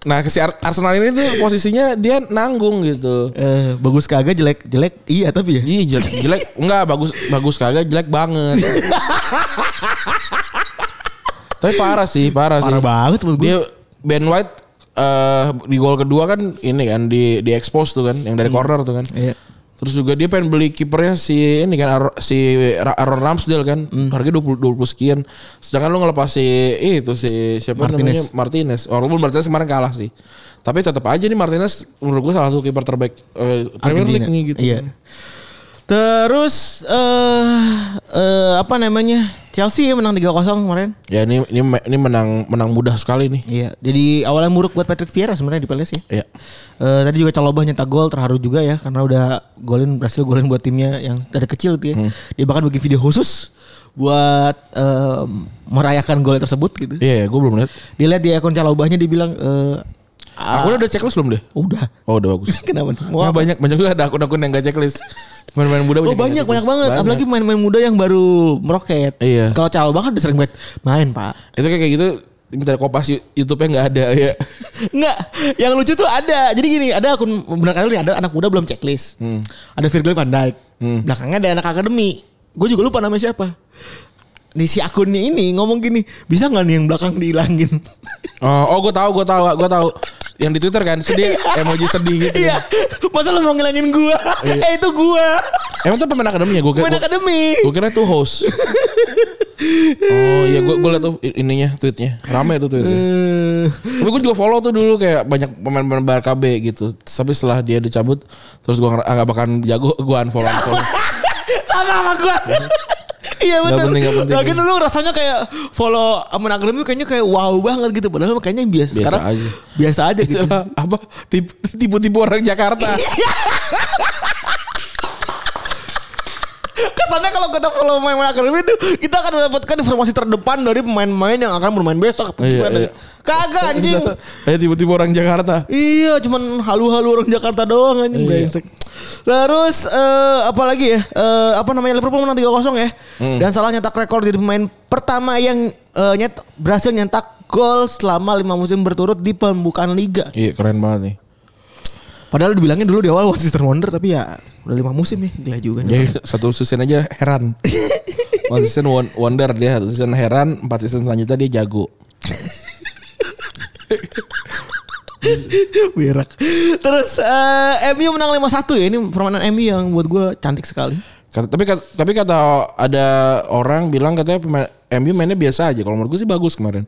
Nah si Ar- Arsenal ini tuh posisinya dia nanggung gitu. Eh, bagus kagak jelek jelek iya tapi ya. Iya jelek, jelek enggak bagus bagus kagak jelek banget. Tapi parah sih, parah, sih. Parah banget menurut gue. Dia Ben White eh di gol kedua kan ini kan di di expose tuh kan yang dari corner tuh kan. Iya. Terus juga dia pengen beli kipernya si ini kan si Aaron Ramsdale kan. Harganya 20 20 sekian. Sedangkan lu ngelepas si itu si siapa Martinez. namanya Martinez. Walaupun Martinez kemarin kalah sih. Tapi tetap aja nih Martinez menurut gue salah satu kiper terbaik eh, Premier League nih gitu. Iya. Terus eh eh, apa namanya? Chelsea ya menang 3-0 kemarin. Ya ini ini ini menang menang mudah sekali nih. Iya. Jadi awalnya muruk buat Patrick Vieira sebenarnya di Palace ya. Iya. Eh, tadi juga Calobah nyetak gol terharu juga ya karena udah golin berhasil golin buat timnya yang dari kecil tuh ya. Dia bahkan bikin video khusus buat eh, merayakan gol tersebut gitu. Iya, ya, gue belum lihat. Dia lihat di akun Calobahnya dia bilang eh, Aku udah checklist belum deh? udah. Oh udah bagus. *laughs* Kenapa? Mau apa? banyak banyak juga ada akun-akun yang gak checklist. Main-main muda Oh banyak nggak banyak banget. Apalagi main-main muda yang baru meroket. Iya. Kalau Calobah kan udah sering banget main pak. Itu kayak gitu minta kopas YouTube-nya nggak ada ya. *laughs* Enggak, yang lucu tuh ada. Jadi gini, ada akun benar kali ada anak muda belum checklist. Ada Virgil van Dijk. Belakangnya ada anak akademi. Gue juga lupa namanya siapa. Di si akunnya ini ngomong gini, bisa nggak nih yang belakang dihilangin? *laughs* Oh, oh gue tahu, gue tahu, gue tahu. Yang di Twitter kan sedih, emoji sedih gitu. Iya, masa lu mau ngilangin gua? eh itu gua. Emang tuh pemain akademi ya? Gue kira, Main gua, akademi. gua kira tuh host. oh iya, gue gue liat tuh ininya tweetnya, rame tuh tweetnya. Eh, Tapi gue juga follow tuh dulu kayak banyak pemain-pemain Barca B gitu. Tapi setelah dia dicabut, terus gue nggak bakalan jago, gue unfollow unfollow. *laughs* sama sama gua. Iya benar. penting, penting. Lagi dulu rasanya kayak follow aman akademi kayaknya kayak wow banget gitu. Padahal kayaknya biasa. Biasa Sekarang aja. biasa aja gitu. Itulah apa tip- tipu-tipu orang Jakarta. Kesannya kalau kita follow pemain-pemain akademi itu kita akan mendapatkan informasi terdepan dari pemain-pemain yang akan bermain besok. Iya, iya. Kagak anjing. *laughs* Kayak tipu-tipu orang Jakarta. Iya, cuman halu-halu orang Jakarta doang anjing Iya. brengsek. Terus eh, apa lagi ya? Eh, apa namanya Liverpool menang 3-0 ya. Hmm. Dan salah nyetak rekor jadi pemain pertama yang eh, nyet berhasil nyetak gol selama lima musim berturut di pembukaan liga. Iya keren banget nih. Padahal dibilangnya dulu di awal one season wonder tapi ya udah lima musim nih gila juga nih. Satu season aja heran. *laughs* One season won- wonder dia, satu season heran, empat season selanjutnya dia jago. *laughs* Berak. Terus eh, MU menang 5-1 ya. Ini permainan MU yang buat gue cantik sekali. Kata- tapi kat- tapi kata ada orang bilang katanya pemain MU mainnya biasa aja. Kalau menurut gue sih bagus kemarin.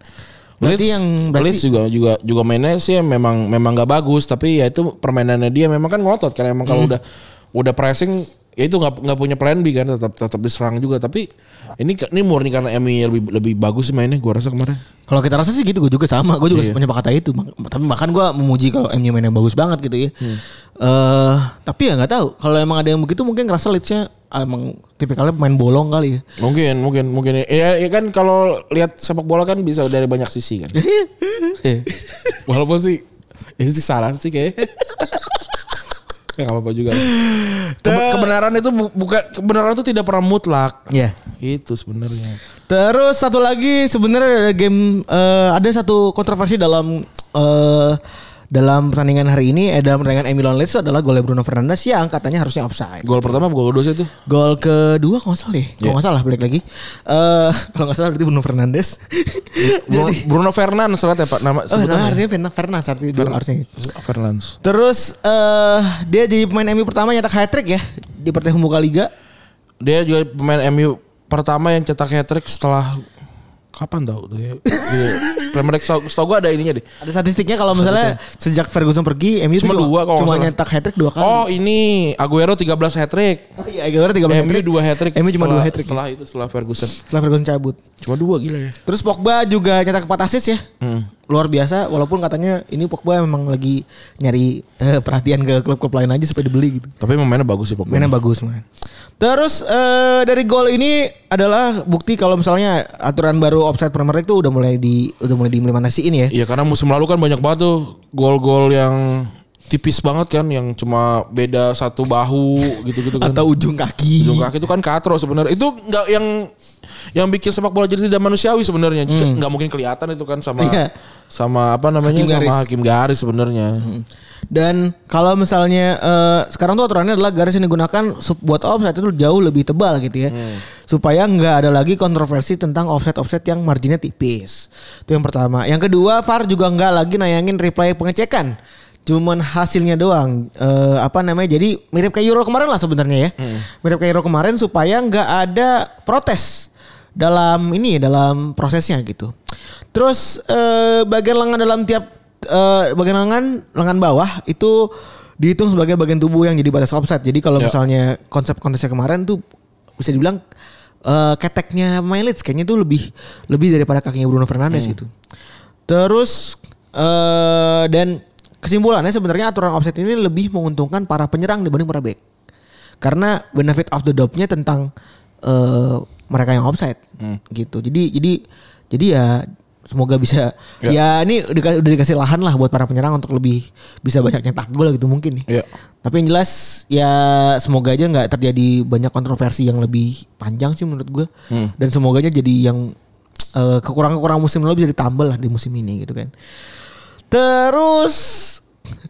Berarti Leeds- yang- berarti- Leeds juga juga juga mainnya sih memang memang gak bagus. Tapi ya itu permainannya dia memang kan ngotot karena emang Hmm. kalau udah udah pressing ya itu nggak nggak punya plan B kan tetap tetap diserang juga. Tapi ini ini murni karena MU lebih lebih bagus sih mainnya. Gue rasa kemarin. Kalau kita rasa sih gitu, gue juga sama. Gue juga Iya. menyepakat itu. Tapi bahkan gue memuji kalau MU mainnya bagus banget gitu ya. Hmm. Eh, tapi ya nggak tahu. Kalau emang ada yang begitu mungkin ngerasa Leedsnya emang tipikalnya pemain bolong kali ya. Mungkin mungkin mungkin ya, ya kan kalau lihat sepak bola kan bisa dari banyak sisi kan. *laughs* Iya. Walaupun sih ini sih salah sih kayak. *laughs* ya apa-apa juga. Kebe- kebenaran itu bu- bukan kebenaran itu tidak pernah mutlak. Iya. Itu sebenarnya. Terus satu lagi sebenarnya ada game eh, ada satu kontroversi dalam eh, dalam pertandingan hari ini eh, dalam pertandingan lawan Leeds adalah golnya Bruno Fernandes yang katanya harusnya offside. Gol pertama gol kedua sih itu. Gol kedua kalau nggak salah deh, kalau Iya. nggak salah balik lagi. Eh *laughs* kalau nggak salah berarti Bruno Fernandes. *laughs* Bruno, Bruno Fernandes ternyata ya Pak nama oh, nah, artinya Fernan Fernas artinya dua harusnya. Fernandes. Terus eh dia jadi pemain MU pertama nyetak hat trick ya di partai pembuka liga. Dia juga pemain MU pertama yang cetak hat trick setelah kapan tau tuh ya. *laughs* Premier League setahu setahu gue ada ininya deh. Ada statistiknya kalau misalnya sejak Ferguson pergi MU Cuma dua kalau cuma nyetak hat trick dua kali. Oh ini Aguero 13 hat trick. Oh iya, Aguero 13 hat MU trick. dua hat trick. MU cuma dua hat trick. Setelah itu setelah Ferguson. Setelah Ferguson cabut. Cuma dua gila ya. Terus Pogba juga nyetak 4 assist ya. Luar biasa walaupun katanya ini Pogba memang lagi nyari eh, perhatian ke klub-klub lain aja supaya dibeli gitu. Tapi mainnya bagus sih Pogba. Mainnya bagus man. Terus eh, dari gol ini adalah bukti kalau misalnya aturan baru offside Premier League tuh udah mulai di udah mulai diimplementasiin ya. Iya karena musim lalu kan banyak banget tuh gol-gol yang tipis banget kan yang cuma beda satu bahu gitu-gitu kan. Atau ujung kaki. Ujung kaki itu kan katro sebenarnya. Itu nggak yang yang bikin sepak bola jadi tidak manusiawi sebenarnya. Nggak mungkin kelihatan itu kan sama Hmm. Iya. sama apa namanya Hakim garis. sama hakim garis sebenarnya. Dan kalau misalnya eh, sekarang tuh aturannya adalah garis yang digunakan buat offside itu jauh lebih tebal gitu ya. Supaya nggak ada lagi kontroversi tentang offside-offside yang marginnya tipis. Itu yang pertama. Yang kedua, VAR juga nggak lagi nayangin replay pengecekan. Cuman hasilnya doang. Eh, apa namanya? Jadi mirip kayak Euro kemarin lah sebenarnya ya. Mirip kayak Euro kemarin supaya nggak ada protes dalam ini dalam prosesnya gitu. Terus eh, bagian lengan dalam tiap eh, bagian lengan lengan bawah itu dihitung sebagai bagian tubuh yang jadi batas offside. Jadi kalau Ya. misalnya konsep kontesnya kemarin tuh bisa dibilang eh, keteknya Mileage kayaknya tuh lebih lebih daripada kakinya Bruno Fernandes gitu. Terus eh dan kesimpulannya sebenarnya aturan offside ini lebih menguntungkan para penyerang dibanding para back. Karena benefit of the doubt-nya tentang eh mereka yang offside gitu. Jadi jadi jadi ya semoga bisa ya, ini udah, udah dikasih lahan lah buat para penyerang untuk lebih bisa banyak nyetak gol gitu mungkin nih. Iya. Tapi yang jelas ya semoga aja nggak terjadi banyak kontroversi yang lebih panjang sih menurut gue. Dan semoga aja jadi yang eh, kekurangan-kekurangan musim lalu bisa ditambah lah di musim ini gitu kan. Terus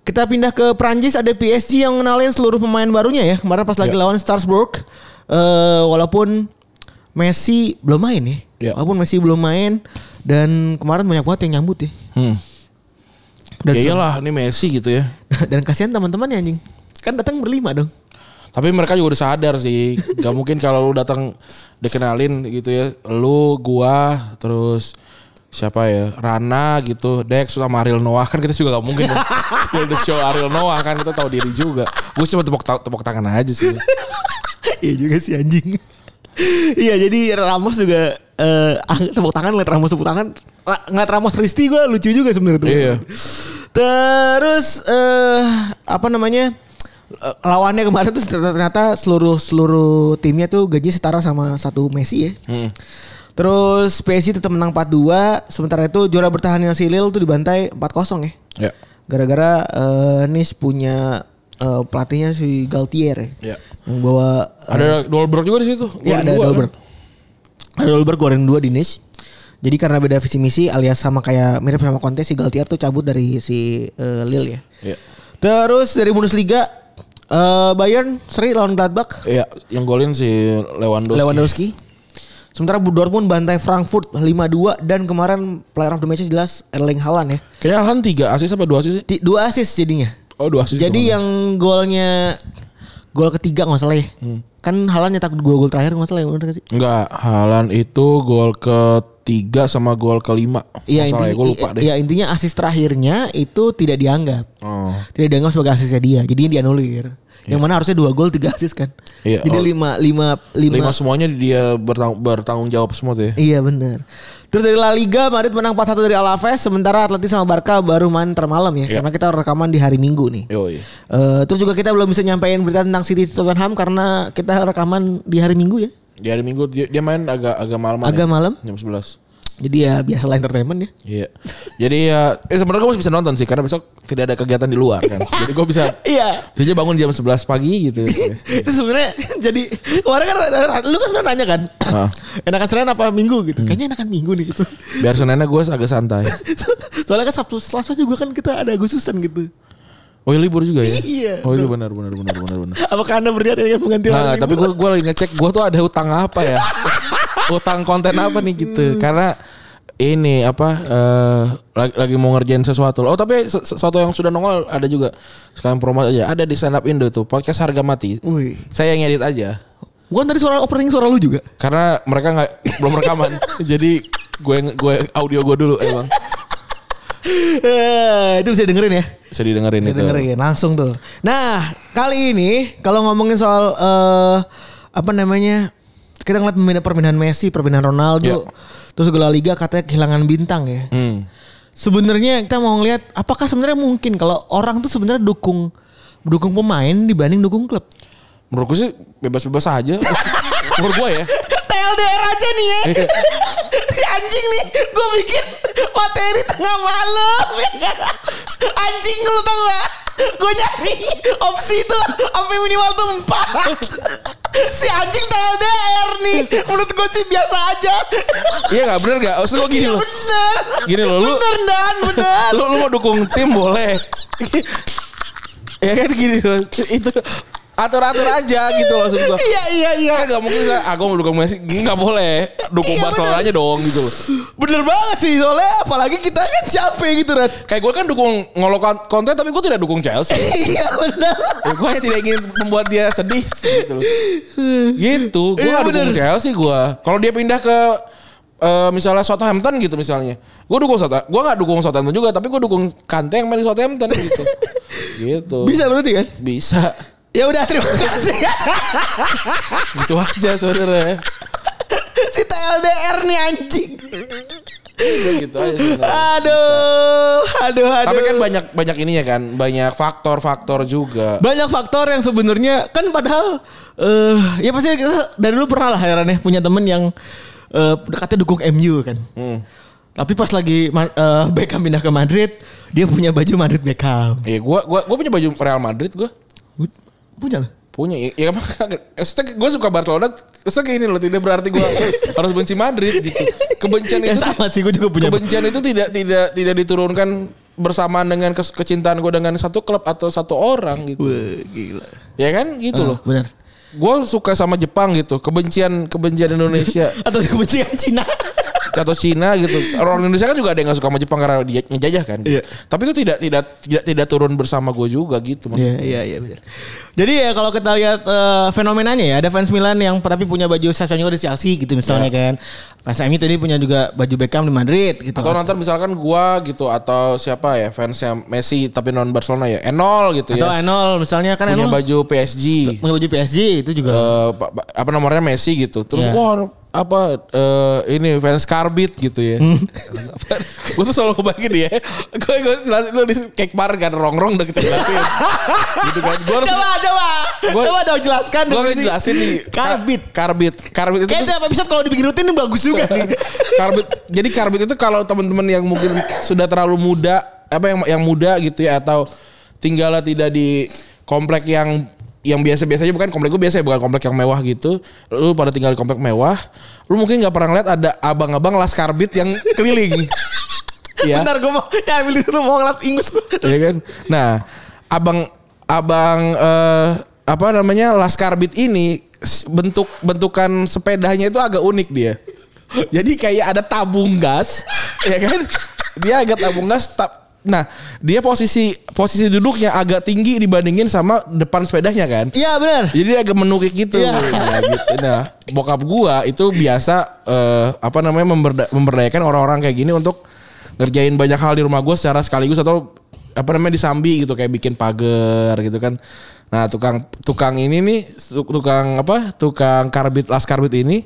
kita pindah ke Prancis ada PSG yang kenalin seluruh pemain barunya ya. Kemarin pas lagi Ya. lawan Strasbourg eh walaupun Messi belum main ya. Ya. Walaupun Messi belum main dan kemarin banyak banget yang nyambut ya. Hmm. Dan Ya iyalah ini Messi gitu ya. *laughs* dan kasihan teman-temannya anjing. Kan datang berlima dong. Tapi mereka juga udah sadar sih. Gak mungkin kalau lu datang dikenalin gitu ya. Lu, gua, terus siapa ya? Rana gitu. Dex sama Ariel Noah kan kita juga gak mungkin. dong. *laughs* Still the show Ariel Noah kan kita tahu diri juga. Gue cuma tepuk, tepuk tangan aja sih. *laughs* Iya juga sih anjing. Iya jadi Ramos juga eh tepuk tangan ngeliat Ramos tepuk tangan Ra- ngeliat Ramos Risti gue lucu juga sebenarnya tuh. Iya. Terus eh apa namanya eh, lawannya kemarin tuh ternyata, seluruh seluruh timnya tuh gaji setara sama satu Messi ya. Hmm. Terus PSG tetap menang 4-2 sementara itu juara bertahannya si Lille tuh dibantai 4-0 ya. Ya. Gara-gara eh, Nice punya eh, pelatihnya si Galtier ya. Ya. Yang bawa eh, Ada Dolberg juga di situ. Iya ada dua Dolberg. kan? Ada Dolberg goreng dua di Nice. Jadi karena beda visi misi alias sama kayak mirip sama Conte si Galtier tuh cabut dari si eh, Lille ya. Iya. Terus dari Bundesliga eh, Bayern seri lawan Gladbach Iya, yang golin si Lewandowski. Lewandowski. Sementara Dortmund bantai Frankfurt 5-2 dan kemarin player of the match jelas Erling Haaland ya. Kayaknya Alan 3 asis apa 2 asis sih? Ti- Dua assist jadinya. Oh, 2 asis. Jadi ke mana? yang golnya gol ketiga nggak salah ya. Kan Haaland nyetak dua gol terakhir nggak salah ya bener gak sih? Enggak, Halan itu gol ketiga sama gol kelima. Iya ya, intinya, gue lupa deh. iya, intinya asis terakhirnya itu tidak dianggap. Oh. Tidak dianggap sebagai asisnya dia. Jadinya dianulir. Yang mana harusnya dua gol tiga asis kan. Iya, Jadi oh. lima, lima, lima, Lima semuanya dia bertang- bertanggung jawab semua tuh ya. Iya benar. Terus dari La Liga Madrid menang 4-1 dari Alaves sementara Atleti sama Barca baru main termalam ya Iya. karena kita rekaman di hari Minggu nih. Yoi. Eh, terus juga kita belum bisa nyampein berita tentang City Tottenham karena kita rekaman di hari Minggu ya. Di hari Minggu dia, dia main agak agak malam Agak malam. Jam 11. Jadi ya biasalah entertainment ya. Iya. Jadi ya eh sebenarnya gue masih bisa nonton sih karena besok tidak ada kegiatan di luar kan. *laughs* Jadi gue bisa Iya. bisa aja bangun jam 11 pagi gitu. itu *laughs* sebenarnya jadi kemarin kan lu kan sebenarnya nanya kan Ah. *coughs* enakan Senin apa Minggu gitu kayaknya enakan Minggu nih gitu Biar Seninnya gue agak santai. *laughs* soalnya kan Sabtu Selasa juga kan kita ada Agustusan gitu Oh iya libur juga ya? Iya. Oh iya benar benar benar benar benar. apakah anda berniat ingin mengganti Nah, tapi gue gue lagi ngecek gue tuh ada utang apa ya? Utang konten apa nih gitu? Karena ini apa eh, lagi, lagi mau ngerjain sesuatu. Oh tapi se- sesuatu yang sudah nongol ada juga sekalian promo aja. Ada di stand up Indo tuh podcast harga mati. Wih. Saya yang edit aja Bukan tadi suara opening suara lu juga. karena mereka nggak belum rekaman. *laughs* Jadi gue gue audio gue dulu emang Eh, itu bisa dengerin ya. bisa didengerin Bisa itu. dengerin langsung tuh. Nah, kali ini kalau ngomongin soal eh apa namanya? Kita ngeliat perpindahan- Messi, perpindahan Ronaldo, Iya. terus La Liga katanya kehilangan bintang ya. Hmm. Sebenarnya kita mau ngeliat apakah sebenarnya mungkin kalau orang tuh sebenarnya dukung dukung pemain dibanding dukung klub. Menurut gue sih bebas-bebas aja. *laughs* Menurut gue ya. TLDR aja nih ya. Iya. *laughs* si anjing nih gue bikin materi tengah malam ya kan? anjing lu tau gak gue nyari opsi itu sampai minimal tuh empat *laughs* si anjing TLDR nih. Menurut gue sih biasa aja. Iya gak bener gak? Maksud gue gini loh. bener. Gini loh lu. bener dan bener. lu lu mau dukung tim boleh. Ya kan? Gini loh. Itu atur atur aja gitu loh maksud gua. Iya iya iya. Kan gak mungkin ah gue mau dukung Messi. Nggak boleh. Dukung Iya, Barcelona aja dong gitu loh. Bener banget sih soalnya apalagi kita kan capek gitu Rat. Kayak gue kan dukung ngolok konten tapi gue tidak dukung Chelsea. *laughs* Iya bener. Ya, gue hanya tidak ingin membuat dia sedih gitu loh. Gitu gue Iya, gak dukung bener. Chelsea gue kalau dia pindah ke eh, misalnya Southampton gitu misalnya gue dukung Southampton gue gak dukung Southampton juga tapi gue dukung Kante yang main di Southampton gitu. *laughs* Gitu. Bisa berarti kan? Bisa ya udah terima kasih gitu aja sebenarnya si TLDR nih anjing. gitu aja. Aduh, aduh, aduh. tapi kan banyak banyak ininya kan banyak faktor-faktor juga banyak faktor yang sebenarnya kan padahal eh ya pasti kita dari dulu pernah lah heran ya punya temen yang eh katanya dukung MU kan. Tapi pas lagi eh, Beckham pindah ke Madrid, dia punya baju Madrid Beckham. Iya, gua gua gua punya baju Real Madrid gua. Punya lah. Punya. Ya, ya *laughs* maksudnya gua suka Barcelona, maksudnya kayak ini loh, tidak berarti gua *laughs* harus benci Madrid gitu. Kebencian Ya itu sama sih gue juga punya. kebencian itu tidak tidak tidak diturunkan bersamaan dengan kes- kecintaan gua dengan satu klub atau satu orang gitu. Wah, gila. Ya kan gitu loh. Benar. Gue suka sama Jepang gitu, kebencian kebencian Indonesia *laughs* Atau kebencian Cina. Atau Cina gitu. Orang Indonesia kan juga ada yang gak suka sama Jepang karena dia ngejajah kan. Iya. Tapi itu tidak tidak tidak tidak turun bersama gue juga gitu Iya maksudnya. iya iya benar. Jadi ya kalau kita lihat eh, fenomenanya ya ada fans Milan yang tapi punya baju Sassuolo di Chelsea gitu misalnya kan. Fans MU tadi punya juga baju Beckham di Madrid gitu. Atau nonton misalkan gua gitu atau siapa ya fansnya Messi tapi non Barcelona ya Enol gitu Atau ya. Enol misalnya kan Punya Enol baju PSG. punya baju PSG itu juga. Pa- apa nomornya Messi gitu. Terus Iya. wah apa eh, ini fans Carbit gitu ya. Hmm. *laughs* gue tuh selalu kebayangin ya. Gue gue jelasin lu di cake bar kan rongrong udah kita jelasin. gitu kan. Gue harus coba coba Gua- coba dong jelaskan gue akan jelasin nih. Karbit. Karbit. Karbit itu Kayaknya setiap episode kalau dibikin rutin ini bagus juga nih. *laughs* karbit jadi karbit itu kalau teman-teman yang mungkin sudah terlalu muda apa yang yang muda gitu ya atau tinggalnya tidak di komplek yang yang biasa-biasa aja bukan komplek gue biasa ya, bukan komplek yang mewah gitu. Lu pada tinggal di komplek mewah, lu mungkin nggak pernah ngeliat ada abang-abang las karbit yang keliling. *laughs* Iya. Bentar gue mau *laughs* ya ambil dulu mau ngelap ingus gue. *laughs* Iya kan? Nah, abang abang eh, apa namanya laskar beat ini bentuk bentukan sepedanya itu agak unik dia. Jadi kayak ada tabung gas, ya kan? Dia agak tabung gas. ta- nah, dia posisi posisi duduknya agak tinggi dibandingin sama depan sepedanya kan. Iya benar. Jadi dia agak menukik gitu. Iya. Nah, gitu. Nah, bokap gua itu biasa eh, apa namanya memberda- memberdayakan orang-orang kayak gini untuk ngerjain banyak hal di rumah gua secara sekaligus atau apa namanya disambi gitu kayak bikin pagar gitu kan. Nah, tukang tukang ini nih tuk- tukang apa? Tukang karbit las karbit ini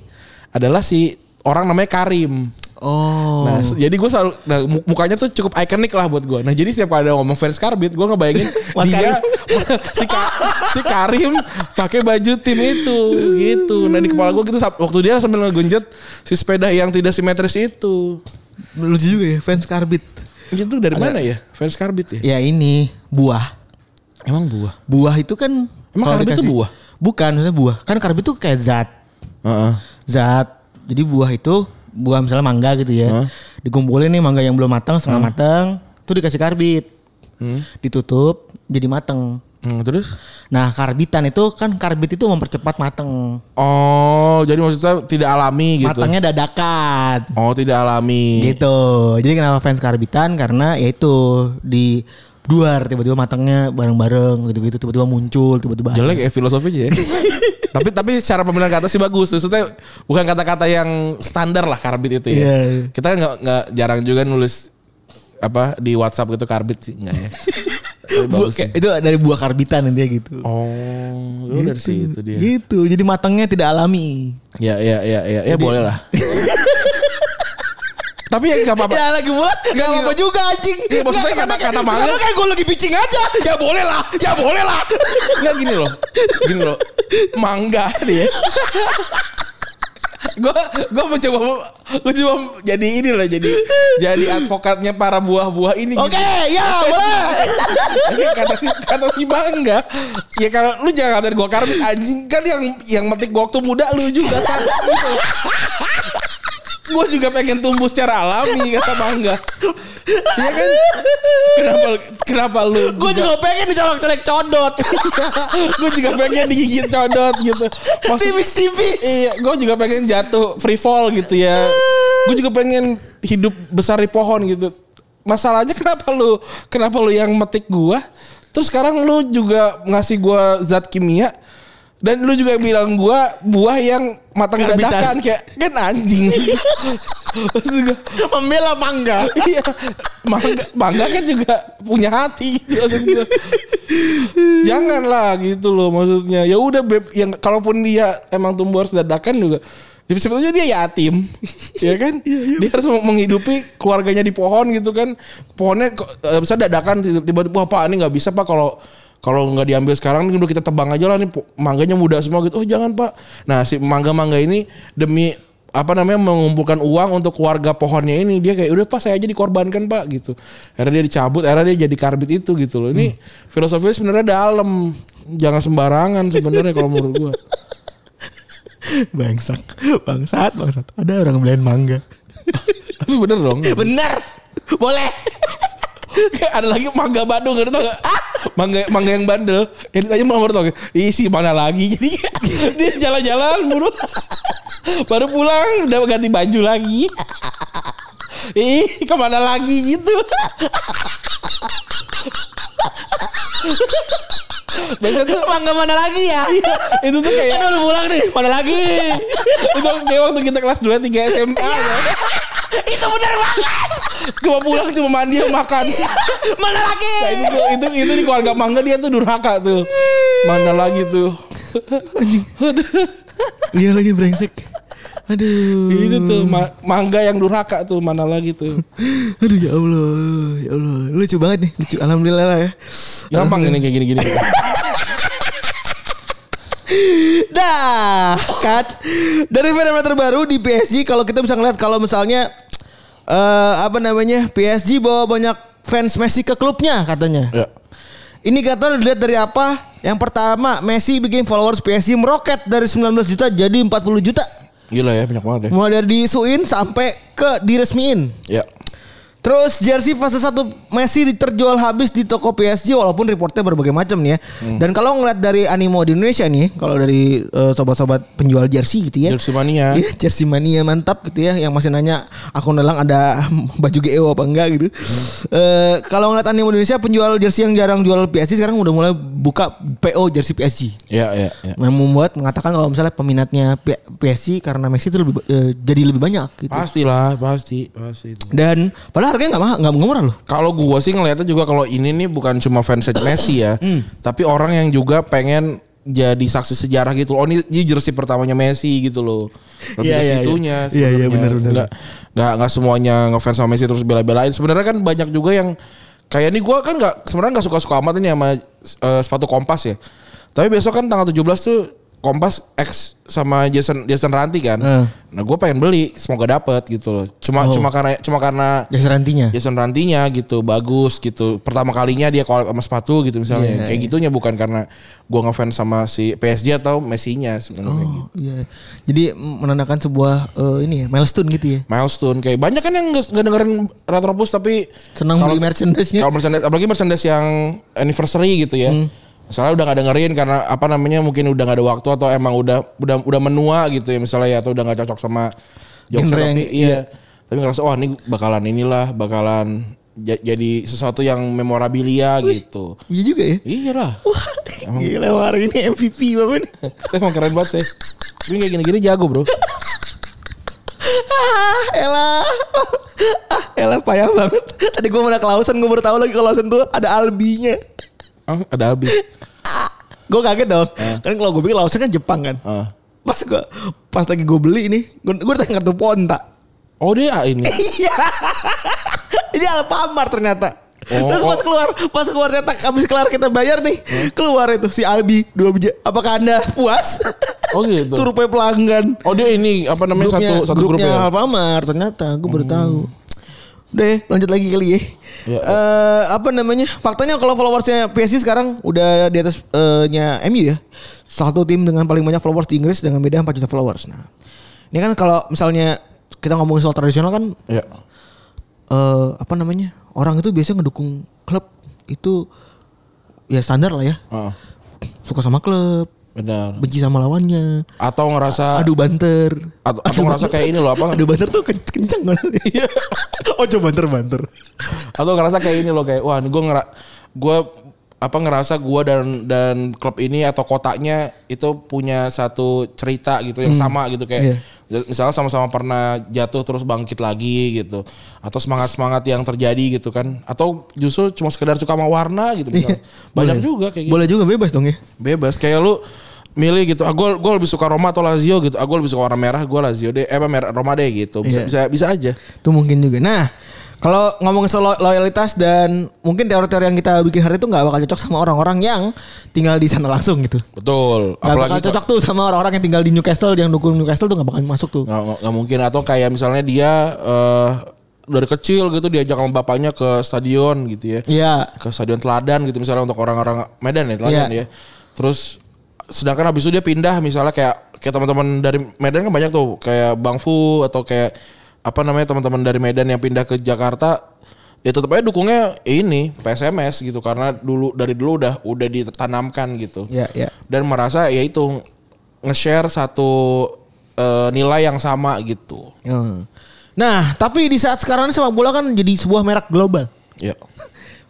adalah si orang namanya Karim. Oh. Nah, jadi gue selalu nah, mu- mukanya tuh cukup ikonik lah buat gue. Nah, jadi setiap ada ngomong fans Karbit, gue ngebayangin *laughs* Mas dia *laughs* si, Ka- si Karim pakai baju tim itu gitu. Nah, di kepala gue gitu waktu dia sambil ngegunjet si sepeda yang tidak simetris itu. Lucu juga ya fans karbit. Itu dari mana ya? Fans Karbit ya? Ya ini buah. Emang buah. Buah itu kan Emang karbit itu buah? Bukan, maksudnya buah. Kan karbit itu kayak zat. Heeh. Zat. Jadi buah itu buah misalnya mangga gitu ya. Hah? Dikumpulin nih mangga yang belum matang, setengah matang, itu dikasih karbit. Ditutup jadi mateng. Hmm, terus? Nah, karbitan itu kan karbit itu mempercepat mateng. Oh, jadi maksudnya tidak alami gitu. Matangnya dadakan. Oh, tidak alami. Gitu. Jadi kenapa fans karbitan? Karena ya itu di luar tiba-tiba matangnya bareng-bareng gitu-gitu tiba-tiba muncul tiba-tiba Jelek ya filosofinya ya. *laughs* tapi tapi secara pemilihan kata sih bagus. Maksudnya bukan kata-kata yang standar lah karbit itu ya. Iya. Kita kan nggak jarang juga nulis apa di WhatsApp gitu karbit sih enggak ya. Tapi Bu- bagus kayak- sih. itu dari buah karbitan intinya gitu. Oh, lu dari situ dia. Gitu. Jadi matangnya tidak alami. Ya ya ya ya ya boleh lah. *laughs* tapi ya nggak apa-apa. Ya lagi pula Gak apa juga anjing Iya, maksudnya Nggak, kata- kata manga- ke sana kayak gue lagi pitching aja Ya boleh lah Ya boleh lah *laughs* Enggak gini loh. Gini loh. Mangga dia. gue gue mencoba gue coba jadi ini lah jadi jadi advokatnya para buah-buah ini Oke gitu. ya *laughs* boleh Ini kata si kata si bangga ya kalau lu jangan ngatain gue karbit anjing kan yang yang metik gua waktu muda lu juga kan gitu. *laughs* gue juga pengen tumbuh secara alami kata bangga. Iya kan? Kenapa kenapa lu Gue juga pengen dicolok-colek codot. *laughs* Gue juga pengen digigit codot gitu. Maksud, Tipis-tipis. Iya gue juga pengen jatuh free fall gitu ya. Gue juga pengen hidup besar di pohon gitu. Masalahnya kenapa lu kenapa lu yang metik gua? Terus sekarang lu juga ngasih gua zat kimia dan lu juga bilang gua buah yang matang Karbitan. dadakan kayak kan anjing. *laughs* Membela mangga. iya. Mangga mangga kan juga punya hati gitu janganlah gitu loh maksudnya. Ya udah beb yang kalaupun dia emang tumbuh harus dadakan juga ya sebetulnya dia yatim *laughs* ya kan? Dia harus menghidupi keluarganya di pohon gitu kan. Pohonnya eh, bisa dadakan tiba-tiba wah pak ini nggak bisa pak kalau kalau nggak diambil sekarang ini udah kita tebang aja lah nih mangganya muda semua gitu. Oh jangan pak. Nah si mangga-mangga ini demi apa namanya mengumpulkan uang untuk keluarga pohonnya ini dia kayak udah pak saya aja dikorbankan pak gitu. Akhirnya dia dicabut akhirnya dia jadi karbit itu gitu loh. Ini filosofinya sebenarnya dalam. Jangan sembarangan sebenarnya kalau menurut gua. *laughs* Bangsat. Bangsat Bangsat. Ada orang beliin mangga. *laughs* Tapi bener dong. Bener. Boleh. *laughs* Kayak ada lagi mangga Bandung ngerti tau gak? Mangga mangga yang bandel. Yang ditanya mau tau gak? Isi mana lagi? Jadi *laughs* dia jalan-jalan buru. Baru pulang udah ganti baju lagi. Ih ke mana lagi gitu. Biasanya tuh Mangga mana lagi ya itu tuh kayak Kan udah pulang nih Mana lagi itu kayak waktu kita kelas 2 3 SMA ya. *laughs* Itu bener banget Cuma pulang cuma mandi makan. Mana lagi Nah, itu, tuh- itu itu di keluarga mangga dia tuh durhaka tuh. Mana lagi tuh? Iya lagi brengsek Aduh itu tuh ma- mangga yang durhaka tuh mana lagi tuh. Aduh ya Allah Ya Allah Lucu banget nih Lucu Alhamdulillah lah ya Gampang ini kayak gini-gini. *laughs* Dah kan Dari fenomena terbaru di PSG Kalau kita bisa ngeliat Kalau misalnya eh Apa namanya PSG bawa banyak fans Messi ke klubnya katanya ya. Ini kata dilihat dari apa Yang pertama, Messi bikin followers PSG meroket dari 19 juta jadi 40 juta. Gila ya banyak banget ya. Mulai dari diisuin sampai ke diresmiin. Ya. Terus jersey fase 1 Messi terjual habis di toko PSG walaupun reportnya berbagai macam nih ya. Hmm. Dan kalau ngeliat dari animo di Indonesia nih, kalau dari eh, sobat-sobat penjual jersey gitu ya. Jersey mania. *laughs* Iya, jersey mania mantap gitu ya. Yang masih nanya akun lelang ada *laughs* baju GEO apa enggak gitu. Hmm. Eh, kalau ngeliat animo di Indonesia penjual jersey yang jarang jual PSG sekarang udah mulai buka PO jersey PSG. Ya ya ya. Membuat mengatakan kalau misalnya peminatnya PSG karena Messi itu lebih eh, jadi lebih banyak gitu. Pastilah, pasti, pasti itu. Dan padahal harganya nggak mahal, nggak murah loh. Kalau gua sih ngeliatnya juga kalau ini nih bukan cuma fans Messi ya, tapi orang yang juga pengen jadi saksi sejarah gitu loh. Oh ini, jersey pertamanya Messi gitu loh. Lebih Iya, ke iya, situnya. iya. Iya, iya, sebenarnya. benar, benar. Nggak, nggak, semuanya ngefans sama Messi terus bela-belain. Sebenarnya kan banyak juga yang kayak ini gua kan nggak sebenarnya nggak suka-suka amat ini sama eh, sepatu kompas ya. Tapi besok kan tanggal 17 tuh Kompas X sama Jason Jason Ranti kan. Eh. Nah, gue pengen beli, semoga dapet gitu loh. Cuma Oh. cuma karena cuma karena Jasa rantinya. Jason Rantinya gitu bagus gitu pertama kalinya dia collab sama sepatu gitu misalnya Iya, kayak gitunya bukan karena gua ngefans sama si PSG atau Messi-nya sebenarnya gitu. Oh iya. Jadi menandakan sebuah eh, ini ya milestone gitu ya. milestone kayak banyak kan yang nggak dengerin Retropus tapi Senang beli merchandise-nya. kalau merchandise apalagi merchandise yang anniversary gitu ya Hmm. Misalnya udah gak dengerin karena apa namanya mungkin udah gak ada waktu atau emang udah udah udah menua gitu ya misalnya ya atau udah gak cocok sama jokes yang- tapi iya tapi ngerasa wah ini bakalan inilah bakalan ja- jadi sesuatu yang memorabilia gitu Iya juga ya. Iya lah. Wah, gila hari ini MVP Bapak. *laughs* Saya emang keren banget saya. Ini kayak gini-gini jago bro. ah, elah. Ah, elah payah banget. Tadi gue mau Klausen, gue baru tahu lagi kalau Klausen tuh ada albinya. Ah, ada Albi. *laughs* Gue kaget dong. Kan kalau gue pikir Klausen kan Jepang kan. Ah. Pas gue pas lagi gue beli ini, gue tanya kartu Ponta. Oh dia ini. Iya. *laughs* Ini Alfamart ternyata. Oh, Terus pas oh. keluar, pas keluar cetak, habis kelar kita bayar nih, keluar itu si Albi dua biji. Apakah anda puas? Oh gitu. *laughs* Survei pelanggan. Oh dia ini apa namanya Grupnya, satu satu grup grupnya ya. Hmm. Alfamart ternyata, gue baru tahu. Deh, lanjut lagi kali ya. Ya, Eh, apa namanya? Faktanya kalau followersnya PSG sekarang udah di atas eh, nya MU ya. Satu tim dengan paling banyak followers di Inggris dengan beda 4 juta followers. Nah, ini kan kalau misalnya kita ngomongin soal tradisional kan Ya. eh apa namanya orang itu biasanya ngedukung klub itu ya standar lah ya Ah, suka sama klub benar. benci sama lawannya. Atau ngerasa adu banter. Atau, atau ngerasa kayak ini loh apa? adu banter tuh ken- kenceng banget. *laughs* Iya. oh coba banter banter. Atau ngerasa kayak ini loh kayak wah gue ngera gue apa ngerasa gue dan dan klub ini atau kotanya itu punya satu cerita gitu yang sama gitu kayak misalnya sama-sama pernah jatuh terus bangkit lagi gitu. Atau semangat semangat yang terjadi gitu kan. Atau justru cuma sekedar suka sama warna gitu misalnya. banyak Boleh. juga kayak gitu. Boleh juga bebas dong ya. Bebas. Kayak lu milih gitu. Ah gue gue lebih suka Roma atau Lazio gitu. Ah gue lebih suka warna merah gue Lazio deh. Eh apa merah Roma deh gitu. Bisa bisa bisa aja. Itu mungkin juga. Nah kalau ngomongin soal lo- loyalitas dan mungkin teori-teori yang kita bikin hari itu nggak bakal cocok sama orang-orang yang tinggal di sana langsung gitu. Betul. Gak bakal cocok tuh sama orang-orang yang tinggal di Newcastle yang dukung Newcastle tuh gak bakal masuk tuh. nggak, nggak- nggak mungkin. Atau kayak misalnya dia eh, dari kecil gitu diajak sama bapaknya ke stadion gitu ya. Iya. ke stadion teladan gitu misalnya untuk orang-orang Medan ya teladan Iya. ya. Terus sedangkan habis itu dia pindah misalnya kayak kayak teman-teman dari Medan kan banyak tuh kayak Bang Fu atau kayak apa namanya teman-teman dari Medan yang pindah ke Jakarta ya tetap aja dukungnya ini PSMS gitu karena dulu dari dulu udah udah ditanamkan gitu Iya, iya. dan merasa ya itu nge-share satu eh, nilai yang sama gitu. Hmm. Nah, tapi di saat sekarang ini sepak bola kan jadi sebuah merek global. Ya.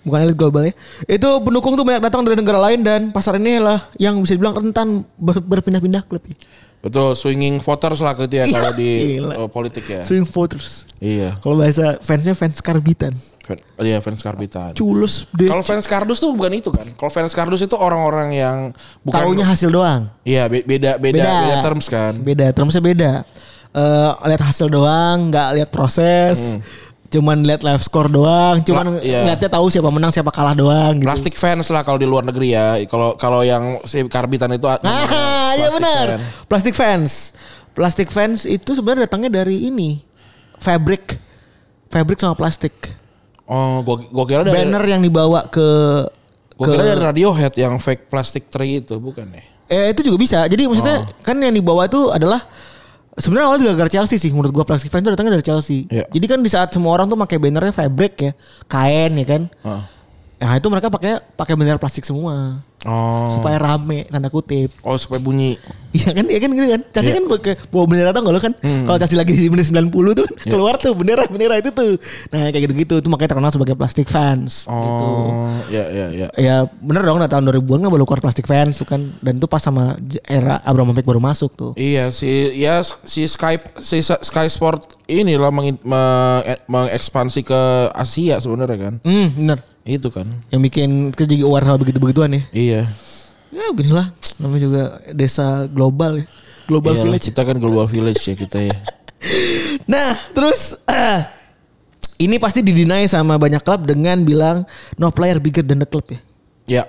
Bukan elit global ya. Itu pendukung tuh banyak datang dari negara lain dan pasar ini lah yang bisa dibilang rentan ber- berpindah-pindah klub. ya. Betul, swinging voters lah gitu ya kalau di eh, politik ya. Swing voters. Iya. Kalau bahasa fansnya fans karbitan. Fan, iya fans karbitan. Culus deh. Kalau fans kardus tuh bukan itu kan. Kalau fans kardus itu orang-orang yang bukan Taunya hasil doang. Iya, be- beda beda beda, terms kan. Beda, termsnya beda. Eh lihat hasil doang, nggak lihat proses. Cuman lihat live score doang, cuman La- iya. ngeliatnya tahu siapa menang, siapa kalah doang gitu. Plastic fans lah kalau di luar negeri ya. Kalau kalau yang si karbitan itu iya plastic benar. fan. Plastic fans. Plastic fans itu sebenarnya datangnya dari ini. Fabric. Fabric sama plastik. Oh, gua gua kira dari Banner yang dibawa ke Gue kira dari Radiohead yang fake plastic tree itu bukan ya? Eh itu juga bisa. Jadi maksudnya kan yang dibawa itu adalah sebenarnya awalnya juga gara Chelsea sih menurut gua plastic fans itu datangnya dari Chelsea. Iya. Jadi kan di saat semua orang tuh pakai bannernya fabric ya, kain ya kan. Heeh. Nah itu mereka pakai pakai banner plastik semua Oh. supaya rame tanda kutip. Oh supaya bunyi. Iya kan, iya kan gitu kan. Chelsea Iya. kan bawa bendera tau gak lo kan? Kalau Chelsea lagi di menit 90 tuh kan keluar tuh bendera bendera itu tuh. Nah kayak gitu-gitu itu makanya terkenal sebagai plastic fans gitu. Oh, ya ya ya. Ya bener dong nah, tahun 2000-an kan baru keluar plastic fans tuh kan dan itu pas sama era Abramovich baru masuk tuh. Iya si ya si Skype si Sky Sport ini lah meng, meng- mengekspansi ke Asia sebenarnya kan. Hmm bener. Itu kan. Yang bikin kita jadi aware hal begitu-begituan ya. Iya. Ya beginilah namanya juga desa global ya. Global Iyalah, village. Kita kan global village ya kita ya. *laughs* Nah, terus *clears throat* ini pasti didinai sama banyak klub dengan bilang no player bigger than the club ya. Ya.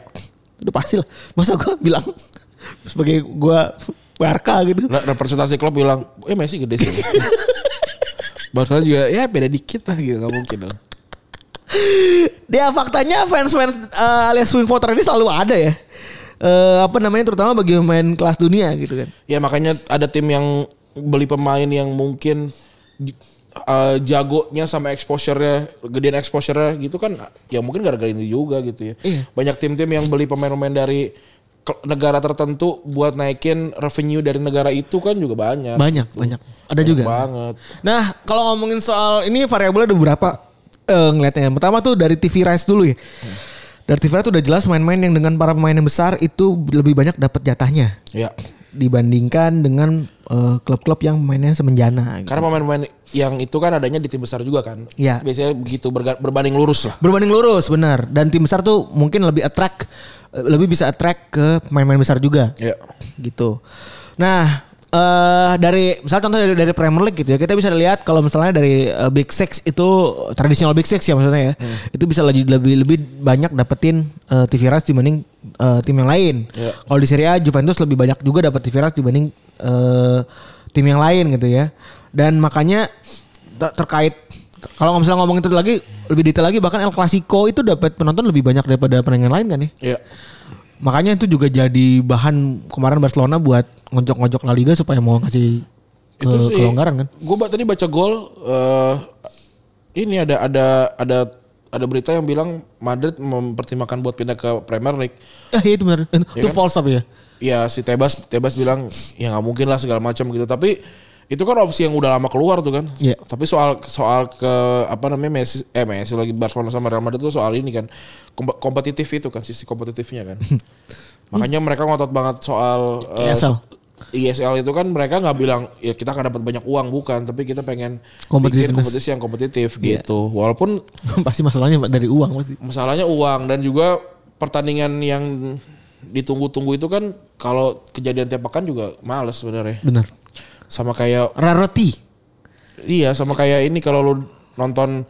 Udah pasti lah. Masa gue *laughs* bilang *laughs* sebagai gue Barca gitu. Re- Representasi klub bilang, eh Messi gede sih. Barcelona juga ya beda dikit lah gitu nggak mungkin dong. Dia faktanya fans-fans eh, alias swing voter ini selalu ada ya. Eh, apa namanya terutama bagi pemain kelas dunia gitu kan. Ya makanya ada tim yang beli pemain yang mungkin eh, jagonya sama exposure-nya, gedean exposure-nya gitu kan ya mungkin gara-gara ini juga gitu ya. Iya. Banyak tim-tim yang beli pemain-pemain dari negara tertentu buat naikin revenue dari negara itu kan juga banyak. Banyak, banyak. Ada juga. Banget. Nah, kalau ngomongin soal ini variabelnya ada beberapa eh, ngeliatnya. Yang pertama tuh dari TV rights dulu ya. Dari TV rights tuh udah jelas main-main yang dengan para pemain yang besar itu lebih banyak dapat jatahnya Ya. dibandingkan dengan eh, klub-klub yang mainnya semenjana. gitu. Karena pemain-pemain yang itu kan adanya di tim besar juga kan. Iya. Biasanya begitu berbanding lurus lah. Berbanding lurus benar. Dan tim besar tuh mungkin lebih attract eh, lebih bisa attract ke pemain-pemain besar juga. Ya. gitu. Nah, eh dari misalnya contoh dari, dari Premier League gitu ya, kita bisa lihat kalau misalnya dari eh, Big Six itu tradisional Big Six ya maksudnya ya, itu bisa lebih lebih lebih banyak dapetin eh, TV rights dibanding eh, tim yang lain. Iya. Kalau di Serie A Juventus lebih banyak juga dapat TV rights dibanding eh, tim yang lain gitu ya. Dan makanya ter- terkait kalau misalnya ngomongin itu lagi lebih detail lagi bahkan El Clasico itu dapat penonton lebih banyak daripada pertandingan lain kan ya. Ya. Makanya itu juga jadi bahan kemarin Barcelona buat ngojok-ngojok La Liga supaya mau kasih ke, itu sih kelonggaran kan. Gue tadi baca gol eh ini ada ada ada ada berita yang bilang Madrid mempertimbangkan buat pindah ke Premier League. Eh iya itu benar. Itu, Ya itu kan? false tapi ya. Ya si Tebas Tebas bilang ya nggak mungkin lah segala macam gitu. Tapi itu kan opsi yang udah lama keluar tuh kan. Iya. Tapi soal soal ke apa namanya Messi eh Messi lagi Barcelona sama Real Madrid tuh soal ini kan Kom- kompetitif itu kan sisi kompetitifnya kan. *laughs* Makanya mereka ngotot banget soal ESL. so- ISL itu kan mereka nggak bilang ya kita akan dapat banyak uang bukan, tapi kita pengen bikin kompetisi yang kompetitif Iya. gitu. Walaupun *laughs* pasti masalahnya dari uang pasti. masalahnya uang dan juga pertandingan yang ditunggu-tunggu itu kan kalau kejadian tiap pekan juga males sebenarnya. Benar. Sama kayak Raroti. iya sama kayak ini kalau lu nonton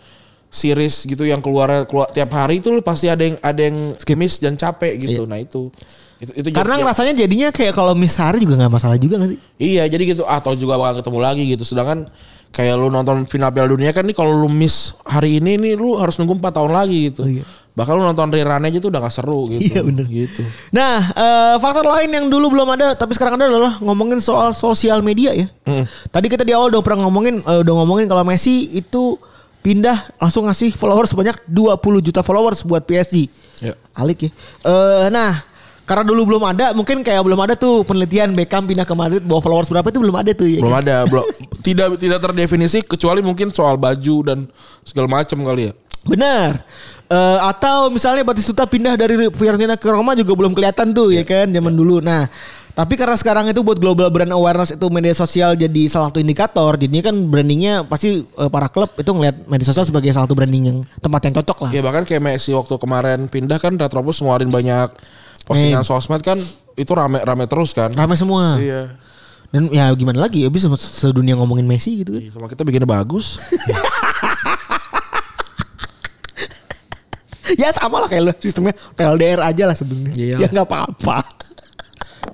series gitu yang keluar keluar tiap hari itu lu pasti ada yang ada yang miss dan capek gitu. Nah itu itu itu Karena jadi- rasanya jadinya kayak kalau miss hari juga nggak masalah juga gak sih? Iya jadi gitu atau juga bakal ketemu lagi gitu. Sedangkan kayak lu nonton final Piala Dunia kan nih kalau lu miss hari ini nih lu harus nunggu 4 tahun lagi gitu. Oh, iya. Bahkan lu nonton rerun aja tuh udah gak seru gitu. Iya, bener. Gitu. Nah, eh, faktor lain yang dulu belum ada tapi sekarang ada adalah ngomongin soal sosial media ya. Tadi kita di awal udah pernah ngomongin eh, udah ngomongin kalau Messi itu pindah langsung ngasih followers sebanyak 20 juta followers buat PSG. Ya. Alik ya. Eh, nah, karena dulu belum ada, mungkin kayak belum ada tuh penelitian Beckham pindah ke Madrid bawa followers berapa itu belum ada tuh ya. Belum kan? ada, belum *laughs* tidak tidak terdefinisi kecuali mungkin soal baju dan segala macam kali ya. Benar. Eh, atau misalnya Batistuta pindah dari Fiorentina ke Roma juga belum kelihatan tuh ya kan zaman dulu. Nah, tapi karena sekarang itu buat global brand awareness itu media sosial jadi salah satu indikator. Jadinya kan brandingnya pasti eh, para klub itu ngelihat media sosial sebagai salah satu branding yang tempat yang cocok lah. Ya bahkan kayak Messi waktu kemarin pindah kan Retropus ngeluarin banyak postingan sosmed kan itu rame-rame terus kan. Ramai semua. Iya. Dan ya gimana lagi ya bisa sedunia ngomongin Messi gitu kan. Iya, Sama kita bikinnya bagus. *laughs* ya sama lah kayak lo sistemnya PLDR aja lah sebenarnya. Iya. Ya nggak apa-apa.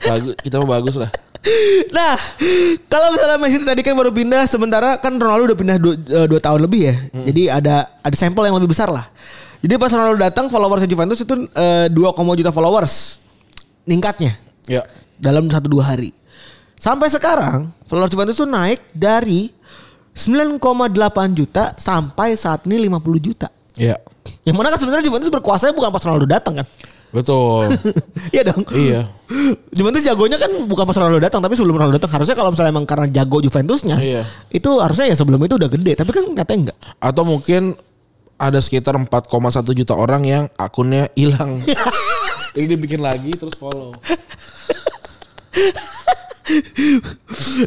bagus, kita mah bagus lah. *laughs* Nah, kalau misalnya Messi tadi kan baru pindah, sementara kan Ronaldo udah pindah dua, eh, dua tahun lebih ya. Jadi ada ada sampel yang lebih besar lah. Jadi pas Ronaldo datang followers Juventus itu eh, 2, juta followers ningkatnya Ya. dalam satu dua hari. Sampai sekarang followers Juventus tuh naik dari 9,8 juta sampai saat ini 50 juta. Ya. Yang mana kan sebenarnya Juventus berkuasa bukan pas Ronaldo datang kan? Betul. *laughs* Iya dong. iya. Juventus jagonya kan bukan pas Ronaldo datang tapi sebelum Ronaldo datang harusnya kalau misalnya emang karena jago Juventusnya Iya. itu harusnya ya sebelum itu udah gede tapi kan katanya enggak. Atau mungkin ada sekitar 4,1 juta orang yang akunnya hilang. *laughs* Jadi dibikin lagi terus follow.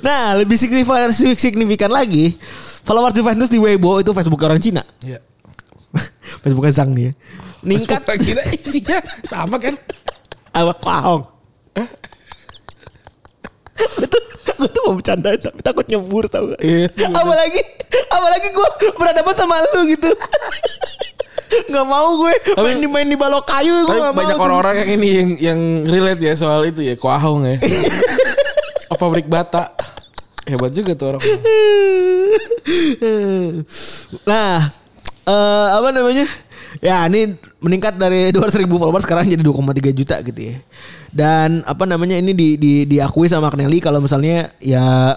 Nah lebih signifikan, signifikan lagi followers Juventus di Weibo itu Facebook orang Cina. Iya. *laughs* Facebooknya Zhang nih ya. Ningkat Kira isinya sama kan? apa kaong. gue tuh gue tuh mau bercanda tapi takut nyebur tau gak? Iya. apalagi apalagi gue berhadapan sama lu gitu. Gak mau gue main di main di balok kayu gue gak mau. banyak orang-orang yang ini yang yang relate ya soal itu ya, kuahong ya. *laughs* oh, pabrik bata. Hebat juga tuh orang. nah, eh apa namanya? Ya ini meningkat dari 200 ribu followers sekarang jadi 2,3 juta gitu ya. Dan apa namanya ini di, di, diakui sama Knelly kalau misalnya ya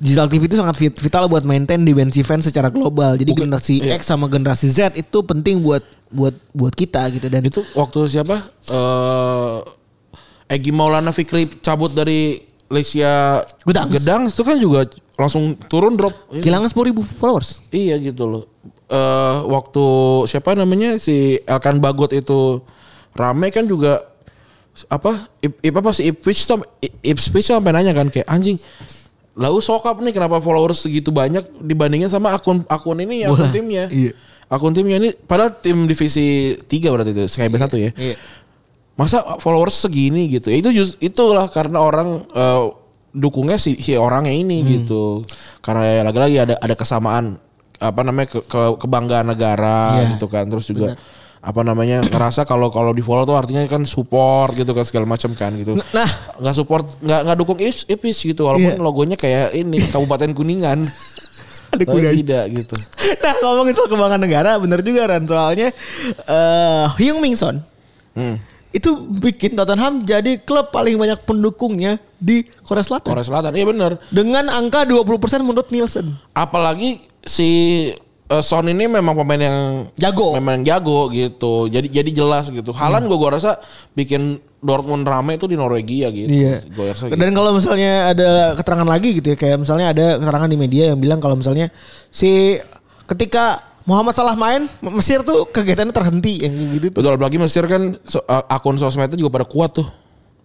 digital TV itu sangat vit- vital buat maintain defensive fans secara global. Jadi generasi iya. X sama generasi Z itu penting buat buat buat kita gitu dan Itu waktu siapa? Eh Egi Maulana Fikri cabut dari Lesia Gedang. Gedang itu kan juga langsung turun drop. kehilangan 10 ribu followers. Iya gitu loh. Eh waktu siapa namanya si Elkan Bagot itu rame kan juga apa Ip, Ip apa sih Ipswich tuh Ip- Ipswich sampai nanya kan kayak anjing lalu sokap nih kenapa followers segitu banyak dibandingin sama akun akun ini akun Bola. timnya Iya. akun timnya ini padahal tim divisi 3 berarti itu Sky B1 ya Iya. masa followers segini gitu ya itu just itulah karena orang eh, dukungnya si, si orangnya ini Hmm. gitu karena ya lagi-lagi ada ada kesamaan apa namanya ke, ke- kebanggaan negara Iya. gitu kan terus juga apa namanya ngerasa kalau kalau di follow tuh artinya kan support gitu kan segala macam kan gitu Nah, nggak support nggak nggak dukung Ipis, Ipis gitu walaupun Iya. logonya kayak ini Kabupaten Kuningan *laughs* ada kuda. tidak gitu *laughs* Nah ngomongin soal kebanggaan negara bener juga Ran soalnya eh Hyung Min Son hmm. itu bikin Tottenham jadi klub paling banyak pendukungnya di Korea Selatan Korea Selatan iya bener dengan angka 20% menurut Nielsen. apalagi si eh, Son ini memang pemain yang Jago. memang yang jago gitu jadi jadi jelas gitu Halan gue gua rasa bikin Dortmund rame itu di Norwegia gitu Iya. gue rasa gitu. Dan kalau misalnya ada keterangan lagi gitu ya kayak misalnya ada keterangan di media yang bilang kalau misalnya si ketika Muhammad Salah main Mesir tuh kegiatannya terhenti yang gitu. tuh. betul apalagi Mesir kan so- eh, akun sosmednya juga pada kuat tuh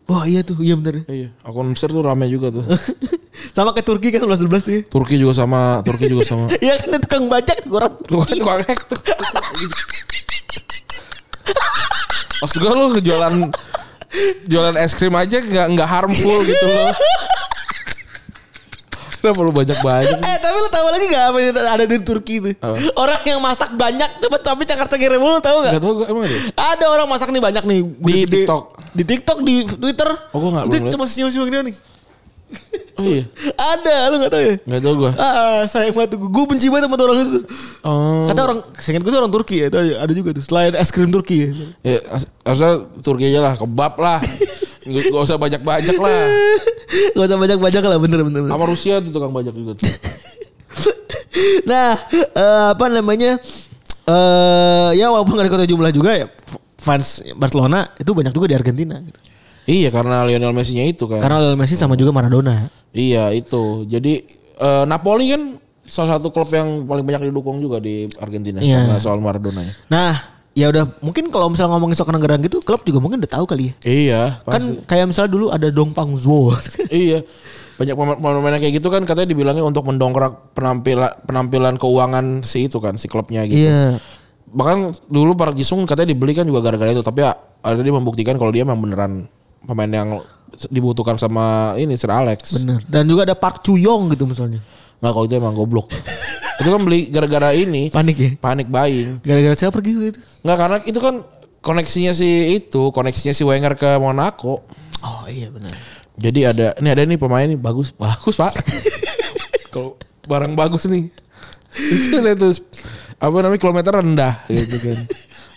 Wah iya tuh, iya bener. iya akun Mesir tuh rame juga tuh *laughs* Sama kayak Turki kan 11 12 tuh. ya. Turki juga sama Turki juga sama *laughs* Iya kan itu tukang bajak tuh orang. Tuh kan tukang hack tuh. Maksud gue lu jualan jualan es krim aja nggak nggak harmful gitu loh. *laughs* Kenapa lu banyak banyak? *laughs* Eh tapi lu tahu lagi gak apa yang ada di Turki itu? Apa? Orang yang masak banyak tapi tapi cakar-cakir mulu tahu gak? Gak tau gue emang ada. Ada orang masak nih banyak nih Di TikTok. Di TikTok, di Twitter. Oh, Itu belum liat. cuma senyum-senyum gini nih. Oh iya, *laughs* Ada, lu gak tahu ya? nggak tau gue. Ah, sayang banget tuh. Gue benci banget sama tuh orang itu. Oh, Kata orang, seingat gue tuh orang Turki ya. Itu ada juga tuh. Selain es krim Turki ya. ya harusnya Turki aja lah, kebab lah. *laughs* Gak, usah banyak-banyak lah. *laughs* Gak usah banyak-banyak lah, bener-bener. Sama Rusia tuh tukang bajak juga tuh. *laughs* nah, eh, apa namanya? eh ya walaupun gak diketahui jumlah juga ya fans Barcelona itu banyak juga di Argentina gitu. Iya karena Lionel Messi-nya itu kan. Karena Lionel Messi sama juga Maradona. Iya itu. Jadi eh, Napoli kan salah satu klub yang paling banyak didukung juga di Argentina Iya. karena soal Maradona ya. Nah, ya udah mungkin kalau misalnya ngomongin soal negara gitu, klub juga mungkin udah tahu kali ya. Iya, Kan pasti. kayak misalnya dulu ada Dongpang Zuo. *laughs* iya. Banyak pemain- pemain yang kayak gitu kan katanya dibilangnya untuk mendongkrak penampilan penampilan keuangan si itu kan si klubnya gitu. Iya. Bahkan dulu Park Jisung katanya dibeli kan juga gara-gara itu, tapi ya, ada dia membuktikan kalau dia memang beneran pemain yang dibutuhkan sama ini Sir Alex. Bener. Dan juga ada Park Chuyong gitu misalnya. Nggak kalau itu emang goblok. *laughs* itu kan beli gara-gara ini Panik ya. panik buying. Gara-gara siapa pergi waktu itu? Nggak karena itu kan koneksinya si itu, koneksinya si Wenger ke Monaco. Oh iya benar. Jadi ada ini ada nih pemain nih bagus, bagus pak. *laughs* Kalau barang bagus nih. *laughs* Itu lihat tuh apa namanya kilometer rendah gitu kan.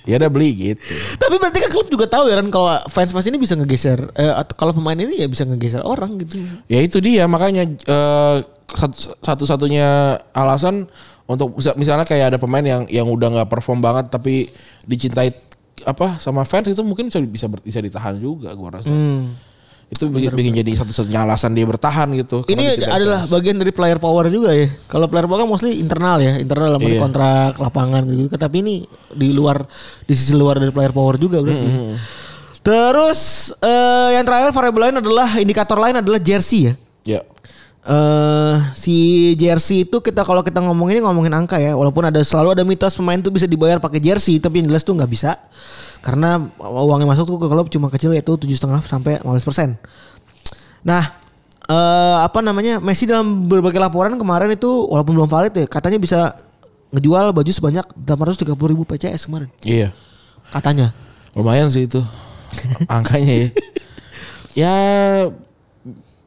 Ya udah beli gitu. Tapi berarti kan klub juga tahu ya kan kalau fans-fans ini bisa ngegeser eh, atau kalau pemain ini ya bisa ngegeser orang gitu. Ya itu dia makanya eh, satu- satu-satunya alasan untuk misalnya kayak ada pemain yang yang udah nggak perform banget tapi dicintai apa sama fans itu mungkin bisa bisa bisa ditahan juga gua rasa. Itu bikin, bikin jadi satu-satunya alasan dia bertahan gitu. Ini adalah fans. bagian dari player power juga ya. Kalau player power kan mostly internal ya, internal dalam Iya. kontrak lapangan gitu. Tapi ini di luar di sisi luar dari player power juga berarti. Mm-hmm. Terus eh, yang terakhir variable lain adalah indikator lain adalah jersey ya. ya. eh si jersey itu kita kalau kita ngomong ini ngomongin angka ya walaupun ada selalu ada mitos pemain tuh bisa dibayar pakai jersey tapi yang jelas tuh nggak bisa karena uang yang masuk tuh ke klub cuma kecil yaitu tujuh setengah sampai 15 persen. Nah eh apa namanya Messi dalam berbagai laporan kemarin itu walaupun belum valid ya katanya bisa ngejual baju sebanyak 830 ribu PCS kemarin Iya. katanya. Lumayan sih itu angkanya ya. *laughs* Ya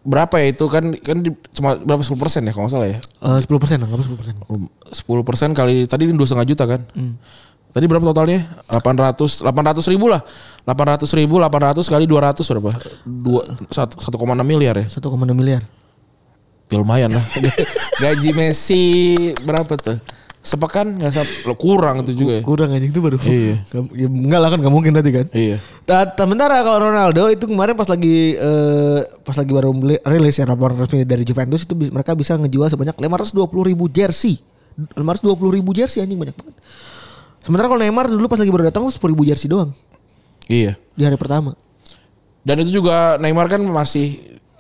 berapa ya itu kan kan di, cuma berapa 10 persen ya kalau nggak salah ya. Eh 10 persen nggak 10 persen. 10 persen kali tadi dua setengah juta kan. Tadi berapa totalnya? 800 800 ribu lah. 800 ribu 800 kali 200 berapa? Dua satu- 1,6 miliar ya. 1,6 miliar. Ya lumayan lah. *laughs* Gaji Messi berapa tuh? Sepekan nggak sap kurang itu juga ya. Kurang aja itu baru. Iya. *laughs* Ya, enggak lah kan nggak mungkin nanti kan. Iya. Nah, sementara kalau Ronaldo itu kemarin pas lagi eh, pas lagi baru rilis ya laporan resmi dari Juventus itu mereka bisa ngejual sebanyak 520 ribu jersey. 520 ribu jersey anjing banyak banget. Sementara kalau Neymar dulu pas lagi baru datang 10 ribu jersey doang Iya. di hari pertama. Dan itu juga Neymar kan masih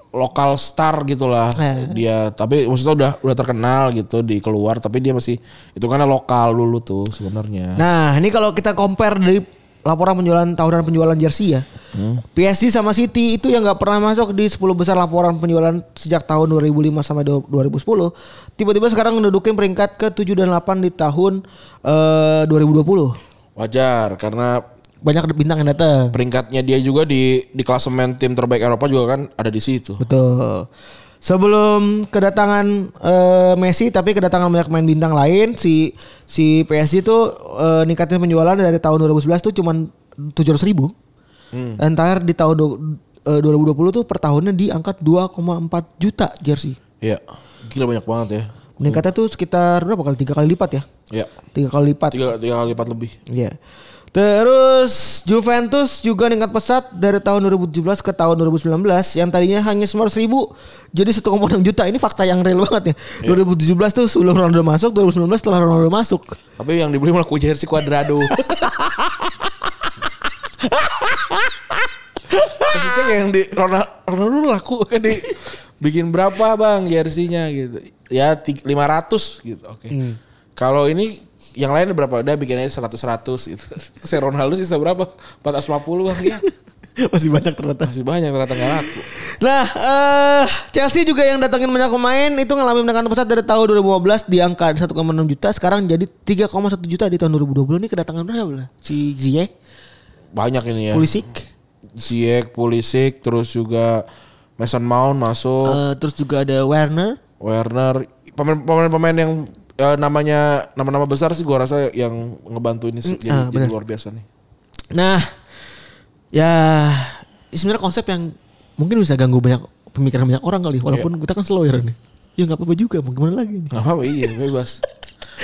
lokal star gitu lah Eh. dia tapi maksudnya udah udah terkenal gitu di keluar tapi dia masih itu karena lokal dulu tuh sebenarnya Nah ini kalau kita compare dari laporan penjualan tahunan penjualan jersey ya. PSG sama City itu yang nggak pernah masuk di 10 besar laporan penjualan sejak tahun 2005 sampai du- 2010. Tiba-tiba sekarang mendudukin peringkat ke 7 dan 8 di tahun eh, 2020. wajar karena Banyak bintang yang datang. peringkatnya dia juga di di klasemen tim terbaik Eropa juga kan ada di situ Betul. Sebelum kedatangan eh, Messi tapi kedatangan banyak pemain bintang lain si si PSG itu eh, ningkatin penjualan dari tahun 2011 tuh cuman 700 ribu. Dan terakhir di tahun du- eh, 2020 tuh per tahunnya di angka 2,4 juta jersey. Iya gila banyak banget ya Meningkatnya tuh sekitar berapa kali? Tiga kali lipat ya? Iya Tiga kali lipat. tiga tiga kali lipat lebih Iya. Terus Juventus juga meningkat pesat dari tahun 2017 ke tahun 2019 yang tadinya hanya 900 ribu jadi 1,6 juta. Ini fakta yang real banget ya. 2017 tuh sebelum Ronaldo masuk, 2019 setelah Ronaldo masuk. tapi yang dibeli malah jersey Cuadrado Maksudnya yang di Ronaldo, Ronaldo laku kan di bikin berapa bang jersey-nya gitu. Ya ti- 500 gitu. Oke. Kalau ini yang lain berapa? Udah bikin aja 100 100 gitu. *laughs* Si Ronaldo sisa berapa? 450 bang ya. Masih banyak ternyata. Masih banyak ternyata nggak laku. Nah, eh Chelsea juga yang datangin banyak pemain itu ngalamin peningkatan pesat dari tahun 2015 di angka 1,6 juta sekarang jadi 3,1 juta di tahun 2020 ini kedatangan berapa lah? Si Ziyech, Banyak ini ya. Pulisic, Ziyech, Pulisic, terus juga Mason Mount masuk, eh, terus juga ada Werner, Werner, pemain- pemain-pemain yang eh, namanya nama-nama besar sih gua rasa yang ngebantu ini sih jadi, ah, jadi benar. luar biasa nih. Nah, ya sebenarnya konsep yang mungkin bisa ganggu banyak pemikiran banyak orang kali. Walaupun kita kan slow ya nih. Ya nggak apa-apa juga. Mau gimana lagi? nih? Gak apa-apa iya bebas.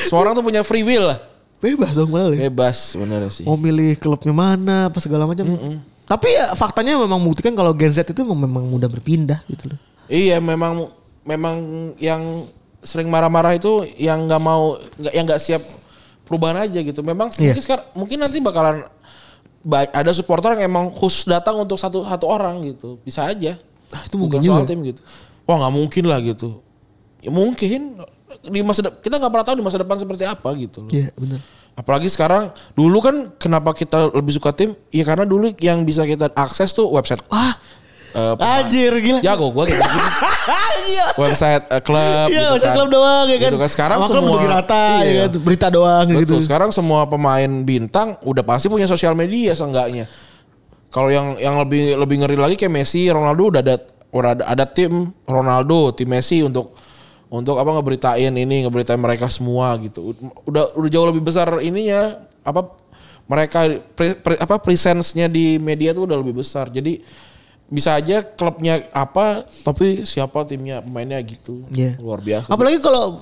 Semua orang tuh punya free will lah. Bebas dong malah. Bebas bener sih. Mau milih klubnya mana, apa segala macam. Tapi ya faktanya memang membuktikan kalau Gen Z itu memang mudah berpindah gitu loh. Iya memang memang yang sering marah-marah itu yang nggak mau nggak yang nggak siap perubahan aja gitu. Memang Iya. mungkin sekarang mungkin nanti bakalan ba- ada supporter yang emang khusus datang untuk satu satu orang gitu. Bisa aja. Ah, itu mungkin Bukan soal juga. tim gitu. Wah nggak mungkin lah gitu. Ya mungkin di masa depan kita nggak pernah tahu di masa depan seperti apa gitu loh. Iya benar. Apalagi sekarang dulu kan kenapa kita lebih suka tim? Ya karena dulu yang bisa kita akses tuh website. Wah, pemain. anjir gila. Jago gue gitu. Iya. website eh, klub Iya, gitu usah kan. klub doang ya kan. Gitu kan. Sekarang Sama semua rata ya iya. kan. Berita doang Betul. gitu. Sekarang semua pemain bintang udah pasti punya sosial media seenggaknya. Kalau yang yang lebih lebih ngeri lagi kayak Messi, Ronaldo udah ada udah ada, ada tim Ronaldo, tim Messi untuk untuk apa ngeberitain ini, ngeberitain mereka semua gitu. Udah udah jauh lebih besar ininya apa mereka pre- pre- apa presence-nya di media tuh udah lebih besar. Jadi bisa aja klubnya apa tapi siapa timnya pemainnya gitu. Iya. Luar biasa. Apalagi kalau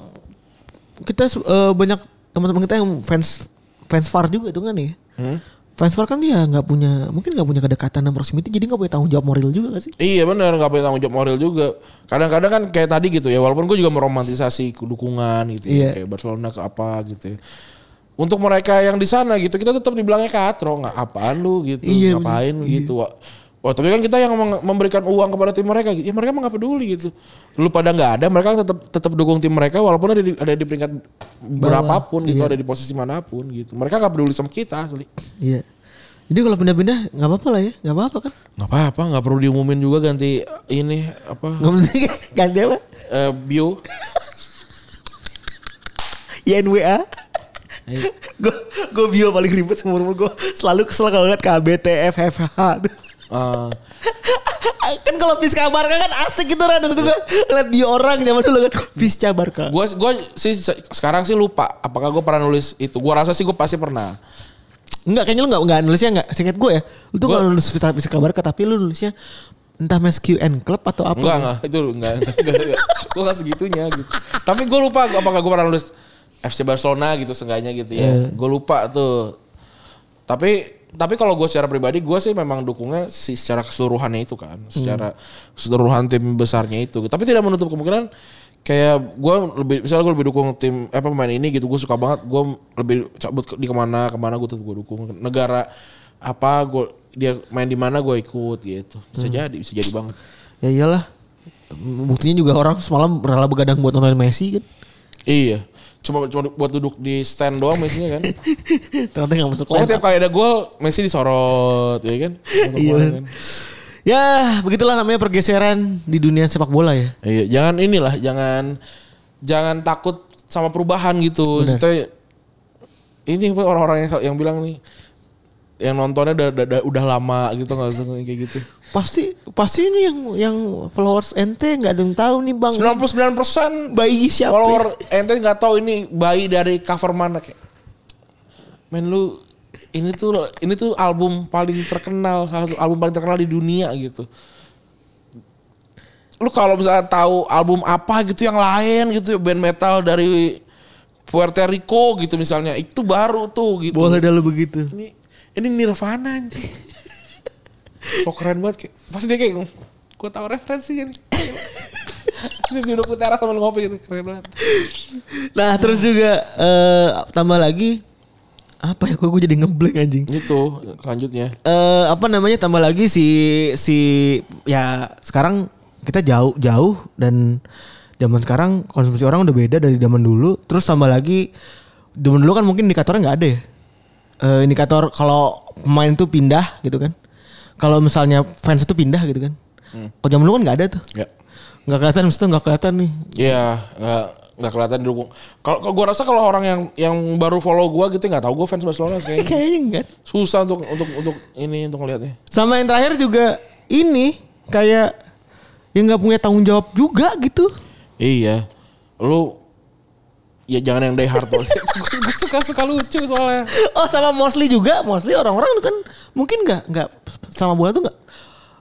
kita eh, banyak teman-teman kita yang fans fans VAR juga itu kan ya. Fans VAR kan dia nggak punya mungkin nggak punya kedekatan dan proximity jadi nggak punya tanggung jawab moral juga gak sih? Iya benar nggak punya tanggung jawab moral juga. Kadang-kadang kan kayak tadi gitu ya walaupun gue juga meromantisasi dukungan gitu Iya. ya kayak Barcelona ke apa gitu ya. Untuk mereka yang di sana gitu kita tetap dibilangnya katro nggak apaan lu gitu Iya, ngapain lu gitu. Wah, tapi kan kita yang memberikan uang kepada tim mereka, ya mereka mah nggak peduli gitu. Lu pada nggak ada, mereka tetap tetap dukung tim mereka walaupun ada di, ada di peringkat berapapun gitu, Iya. ada di posisi mana pun gitu. Mereka nggak peduli sama kita asli. Iya. Jadi kalau pindah-pindah nggak apa-apa lah ya, nggak apa-apa kan? Nggak apa-apa, nggak perlu diumumin juga ganti ini apa Nggak penting *laughs* ganti apa? eh, bio. YNWA. Gue gue bio paling ribet seumur umur gue selalu kesel kalau lihat KBT FFH. *laughs* Eh, kan kalau Fisca Barca kan asik gitu kan. Terus gue liat di orang zaman dulu kan Fisca Barca. Gue gue sih se- sekarang sih lupa apakah gue pernah nulis itu. Gue rasa sih gue pasti pernah. Enggak kayaknya lu enggak enggak nulisnya enggak. Seingat gue ya. Lu tuh enggak nulis Fisca Barca tapi lu nulisnya entah Mas QN Club atau apa. Enggak enggak itu enggak enggak, enggak, enggak. gue gak segitunya gitu. Tapi gue lupa apakah gue pernah nulis FC Barcelona gitu seenggaknya gitu ya. Gue lupa tuh. Tapi tapi kalau gue secara pribadi gue sih memang dukungnya si secara keseluruhannya itu kan, secara keseluruhan tim besarnya itu. Tapi tidak menutup kemungkinan kayak gue lebih misalnya gue lebih dukung tim apa pemain ini gitu gue suka banget gue lebih cabut di ke mana ke mana gue tetap gue dukung negara apa gue dia main di mana gue ikut gitu bisa jadi bisa jadi banget Ya iyalah. Buktinya juga orang semalam rela begadang buat nonton Messi kan. Iya. Cuma cuma buat duduk di stand doang Messi kan. *laughs* Ternyata enggak masuk Pokoknya tiap kali ada gol Messi disorot ya kan. Iya. kemarin kan. Ya, begitulah namanya pergeseran di dunia sepak bola ya. Iya, jangan inilah, jangan jangan takut sama perubahan gitu. Maksudnya ini orang-orang yang yang bilang nih yang nontonnya udah, udah, udah- lama gitu nggak kayak gitu. Pasti pasti ini yang yang followers ente nggak ada yang tahu nih bang. 99% bayi siapa? follower ente nggak tahu ini bayi dari cover mana kayak. Men lu ini tuh ini tuh album paling terkenal salah satu album paling terkenal di dunia gitu. Lu kalau misalnya tahu album apa gitu yang lain gitu band metal dari Puerto Rico gitu misalnya itu baru tuh gitu. Boleh dah lu begitu. Ini ini Nirvana anjing. So keren banget kayak. Pasti dia kayak gue tahu referensinya nih. Ini duduk di teras sambil ngopi gitu keren banget. Nah terus juga eh, tambah lagi apa ya? Kok gue jadi ngeblank anjing. Itu selanjutnya. eh apa namanya tambah lagi si si ya sekarang kita jauh jauh dan zaman sekarang konsumsi orang udah beda dari zaman dulu terus tambah lagi zaman dulu kan mungkin indikatornya nggak ada ya Eh, indikator kalau pemain itu pindah gitu kan kalau misalnya fans itu pindah gitu kan. Kalau zaman dulu kan nggak ada tuh. Ya. nggak kelihatan itu nggak kelihatan nih. Iya, nggak nggak kelihatan didukung. Kalau kalau gue rasa kalau orang yang yang baru follow gue gitu nggak tahu gue fans Barcelona kayaknya. *laughs* Kayaknya enggak susah untuk untuk untuk ini untuk ngelihatnya. sama yang terakhir juga ini kayak yang nggak punya tanggung jawab juga gitu. Iya, lu ya jangan yang die hard *laughs* gue suka suka lucu soalnya. Oh sama mostly juga, mostly orang-orang kan mungkin nggak nggak sama bola tuh nggak.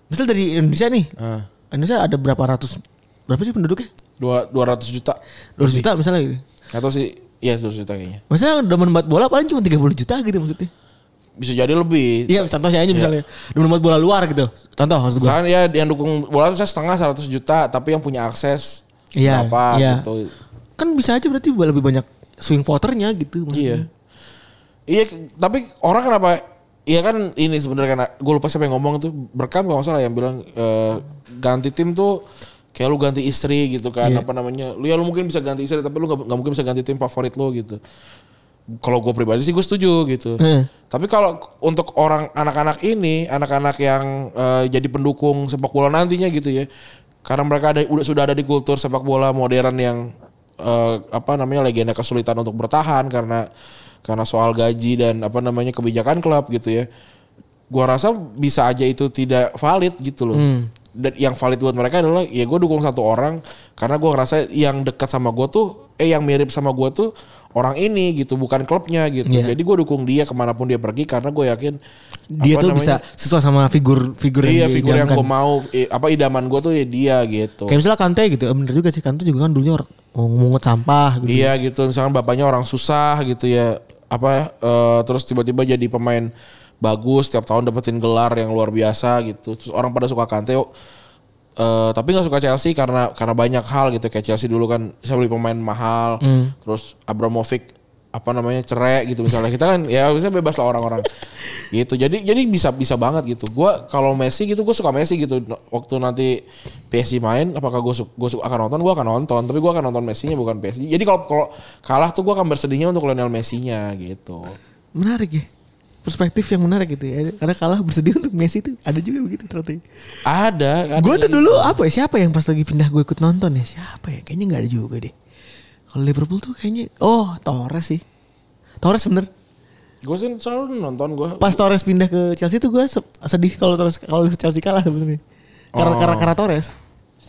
Misal dari Indonesia nih, Ah. Indonesia ada berapa ratus berapa sih penduduknya? Dua dua ratus juta. 200 juta misalnya gitu. Atau sih, iya 200 juta kayaknya. Maksudnya demen banget bola paling cuma 30 juta gitu maksudnya. Bisa jadi lebih. Iya contohnya aja misalnya demen banget bola luar gitu. Contoh maksud gue. Misalkan ya yang dukung bola tuh saya setengah 100 juta, tapi yang punya akses Iya, berapa iya. gitu. Kan bisa aja berarti lebih banyak swing voternya gitu. maksudnya. Iya. Iya, tapi orang kenapa Iya kan ini sebenarnya kan gue lupa siapa yang ngomong itu berkam kalau nggak salah yang bilang eh, ganti tim tuh kayak lu ganti istri gitu kan Iya. apa namanya lu ya lu mungkin bisa ganti istri tapi lu nggak nggak mungkin bisa ganti tim favorit lu gitu kalau gue pribadi sih gue setuju gitu Heeh. tapi kalau untuk orang anak-anak ini anak-anak yang eh, jadi pendukung sepak bola nantinya gitu ya karena mereka ada udah sudah ada di kultur sepak bola modern yang eh, apa namanya legenda kesulitan untuk bertahan karena karena soal gaji dan apa namanya kebijakan klub gitu ya. Gua rasa bisa aja itu tidak valid gitu loh dan yang valid buat mereka adalah ya gue dukung satu orang karena gua ngerasa yang dekat sama gue tuh eh yang mirip sama gue tuh orang ini gitu bukan klubnya gitu Iya. jadi gue dukung dia ke mana pun dia pergi karena gue yakin Dia tuh namanya, bisa sesuai sama figur figur iya yang figur yang gue mau eh, apa idaman gue tuh ya dia gitu Kayak misalnya Kante gitu, eh, bener juga sih Kante juga kan dulunya orang mungut sampah gitu. Iya gitu, misalkan bapaknya orang susah gitu ya, apa eh, terus tiba-tiba jadi pemain bagus tiap tahun dapetin gelar yang luar biasa gitu. Terus orang pada suka Kante, eh, tapi nggak suka Chelsea karena karena banyak hal gitu. Kayak Chelsea dulu kan bisa beli pemain mahal, terus Abramovich apa namanya cerai gitu misalnya. Kita kan ya bisa bebas lah orang-orang. *laughs* Gitu. Jadi jadi bisa bisa banget gitu. Gua kalau Messi gitu gue suka Messi gitu. Waktu nanti PSG main apakah gue gue akan nonton? Gue akan nonton. Tapi gue akan nonton Messi-nya bukan PSG jadi kalau kalau kalah tuh gue akan bersedihnya untuk Lionel Messi-nya gitu. Menarik ya. Perspektif yang menarik gitu ya. Karena kalah bersedih untuk Messi tuh ada juga begitu ternyata. ada, ada Gue tuh dulu apa ya? Siapa yang pas lagi pindah gue ikut nonton ya? Siapa ya? Kayaknya nggak ada juga deh. Kalau Liverpool tuh kayaknya oh Torres sih. Torres bener. gue sih selalu nonton gue Pas Torres pindah ke Chelsea tuh gue se- sedih kalau Torres kalau Chelsea kalah sebenarnya. Karena Oh. karena karena Torres.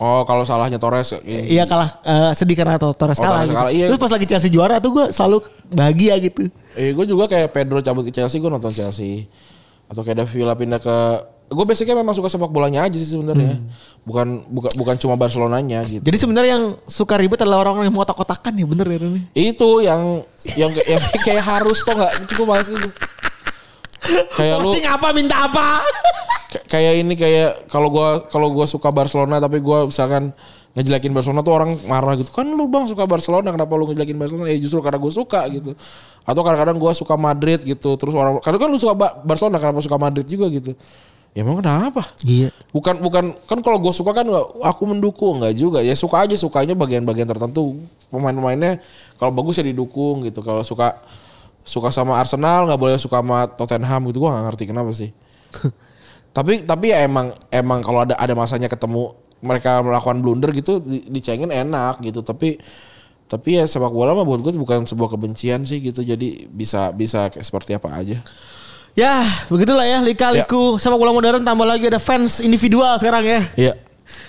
Oh kalau salahnya Torres Iya kalah eh, sedih karena Tor- Torres Oh, kalah. Gitu. kalah, iya. Terus pas lagi Chelsea juara tuh gue selalu bahagia gitu. Eh gue juga kayak Pedro cabut ke Chelsea gue nonton Chelsea atau kayak David Villa pindah ke gue basicnya memang suka sepak bolanya aja sih sebenarnya bukan bukan bukan cuma Barcelonanya gitu Jadi sebenarnya yang suka ribet adalah orang-orang yang mau otak-otakan ya bener ya Rene? itu yang yang yang *laughs* kayak harus tuh nggak itu gue males kayak lu Posting apa minta apa? Kay- kayak ini kayak kalau gua kalau gua suka Barcelona tapi gua misalkan ngejelekin Barcelona tuh orang marah gitu. Kan lu bang suka Barcelona kenapa lu ngejelekin Barcelona? Ya justru karena gue suka gitu. Atau kadang-kadang gua suka Madrid gitu terus orang kadang kan lu suka Ba- Barcelona kenapa suka Madrid juga gitu? Ya emang kenapa? Iya. bukan bukan kan kalau gue suka kan aku mendukung nggak juga. Ya suka aja sukanya bagian-bagian tertentu. Pemain-pemainnya kalau bagus ya didukung gitu. Kalau suka suka sama Arsenal nggak boleh suka sama Tottenham gitu gue nggak ngerti kenapa sih. *laughs* Tapi tapi ya emang emang kalau ada ada masanya ketemu mereka melakukan blunder gitu di- dicengin enak gitu. Tapi tapi ya sepak bola mah buat gue bukan sebuah kebencian sih gitu. Jadi bisa bisa kayak seperti apa aja. Ya begitulah ya lika-liku sepak bola modern tambah lagi ada fans individual sekarang ya. Iya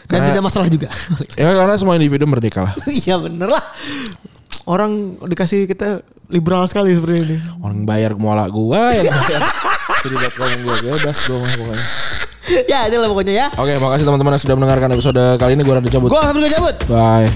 Dan Karena- tidak masalah juga. ya karena semua individu merdeka lah. *laughs* Iya bener lah. Orang dikasih kita liberal sekali seperti ini. orang bayar muala gua yang bayar jadi com gua bebas gua mah pokoknya ya inilah pokoknya ya. oke makasih teman-teman yang sudah mendengarkan episode kali ini gua Randy cabut Gua akan cabut. bye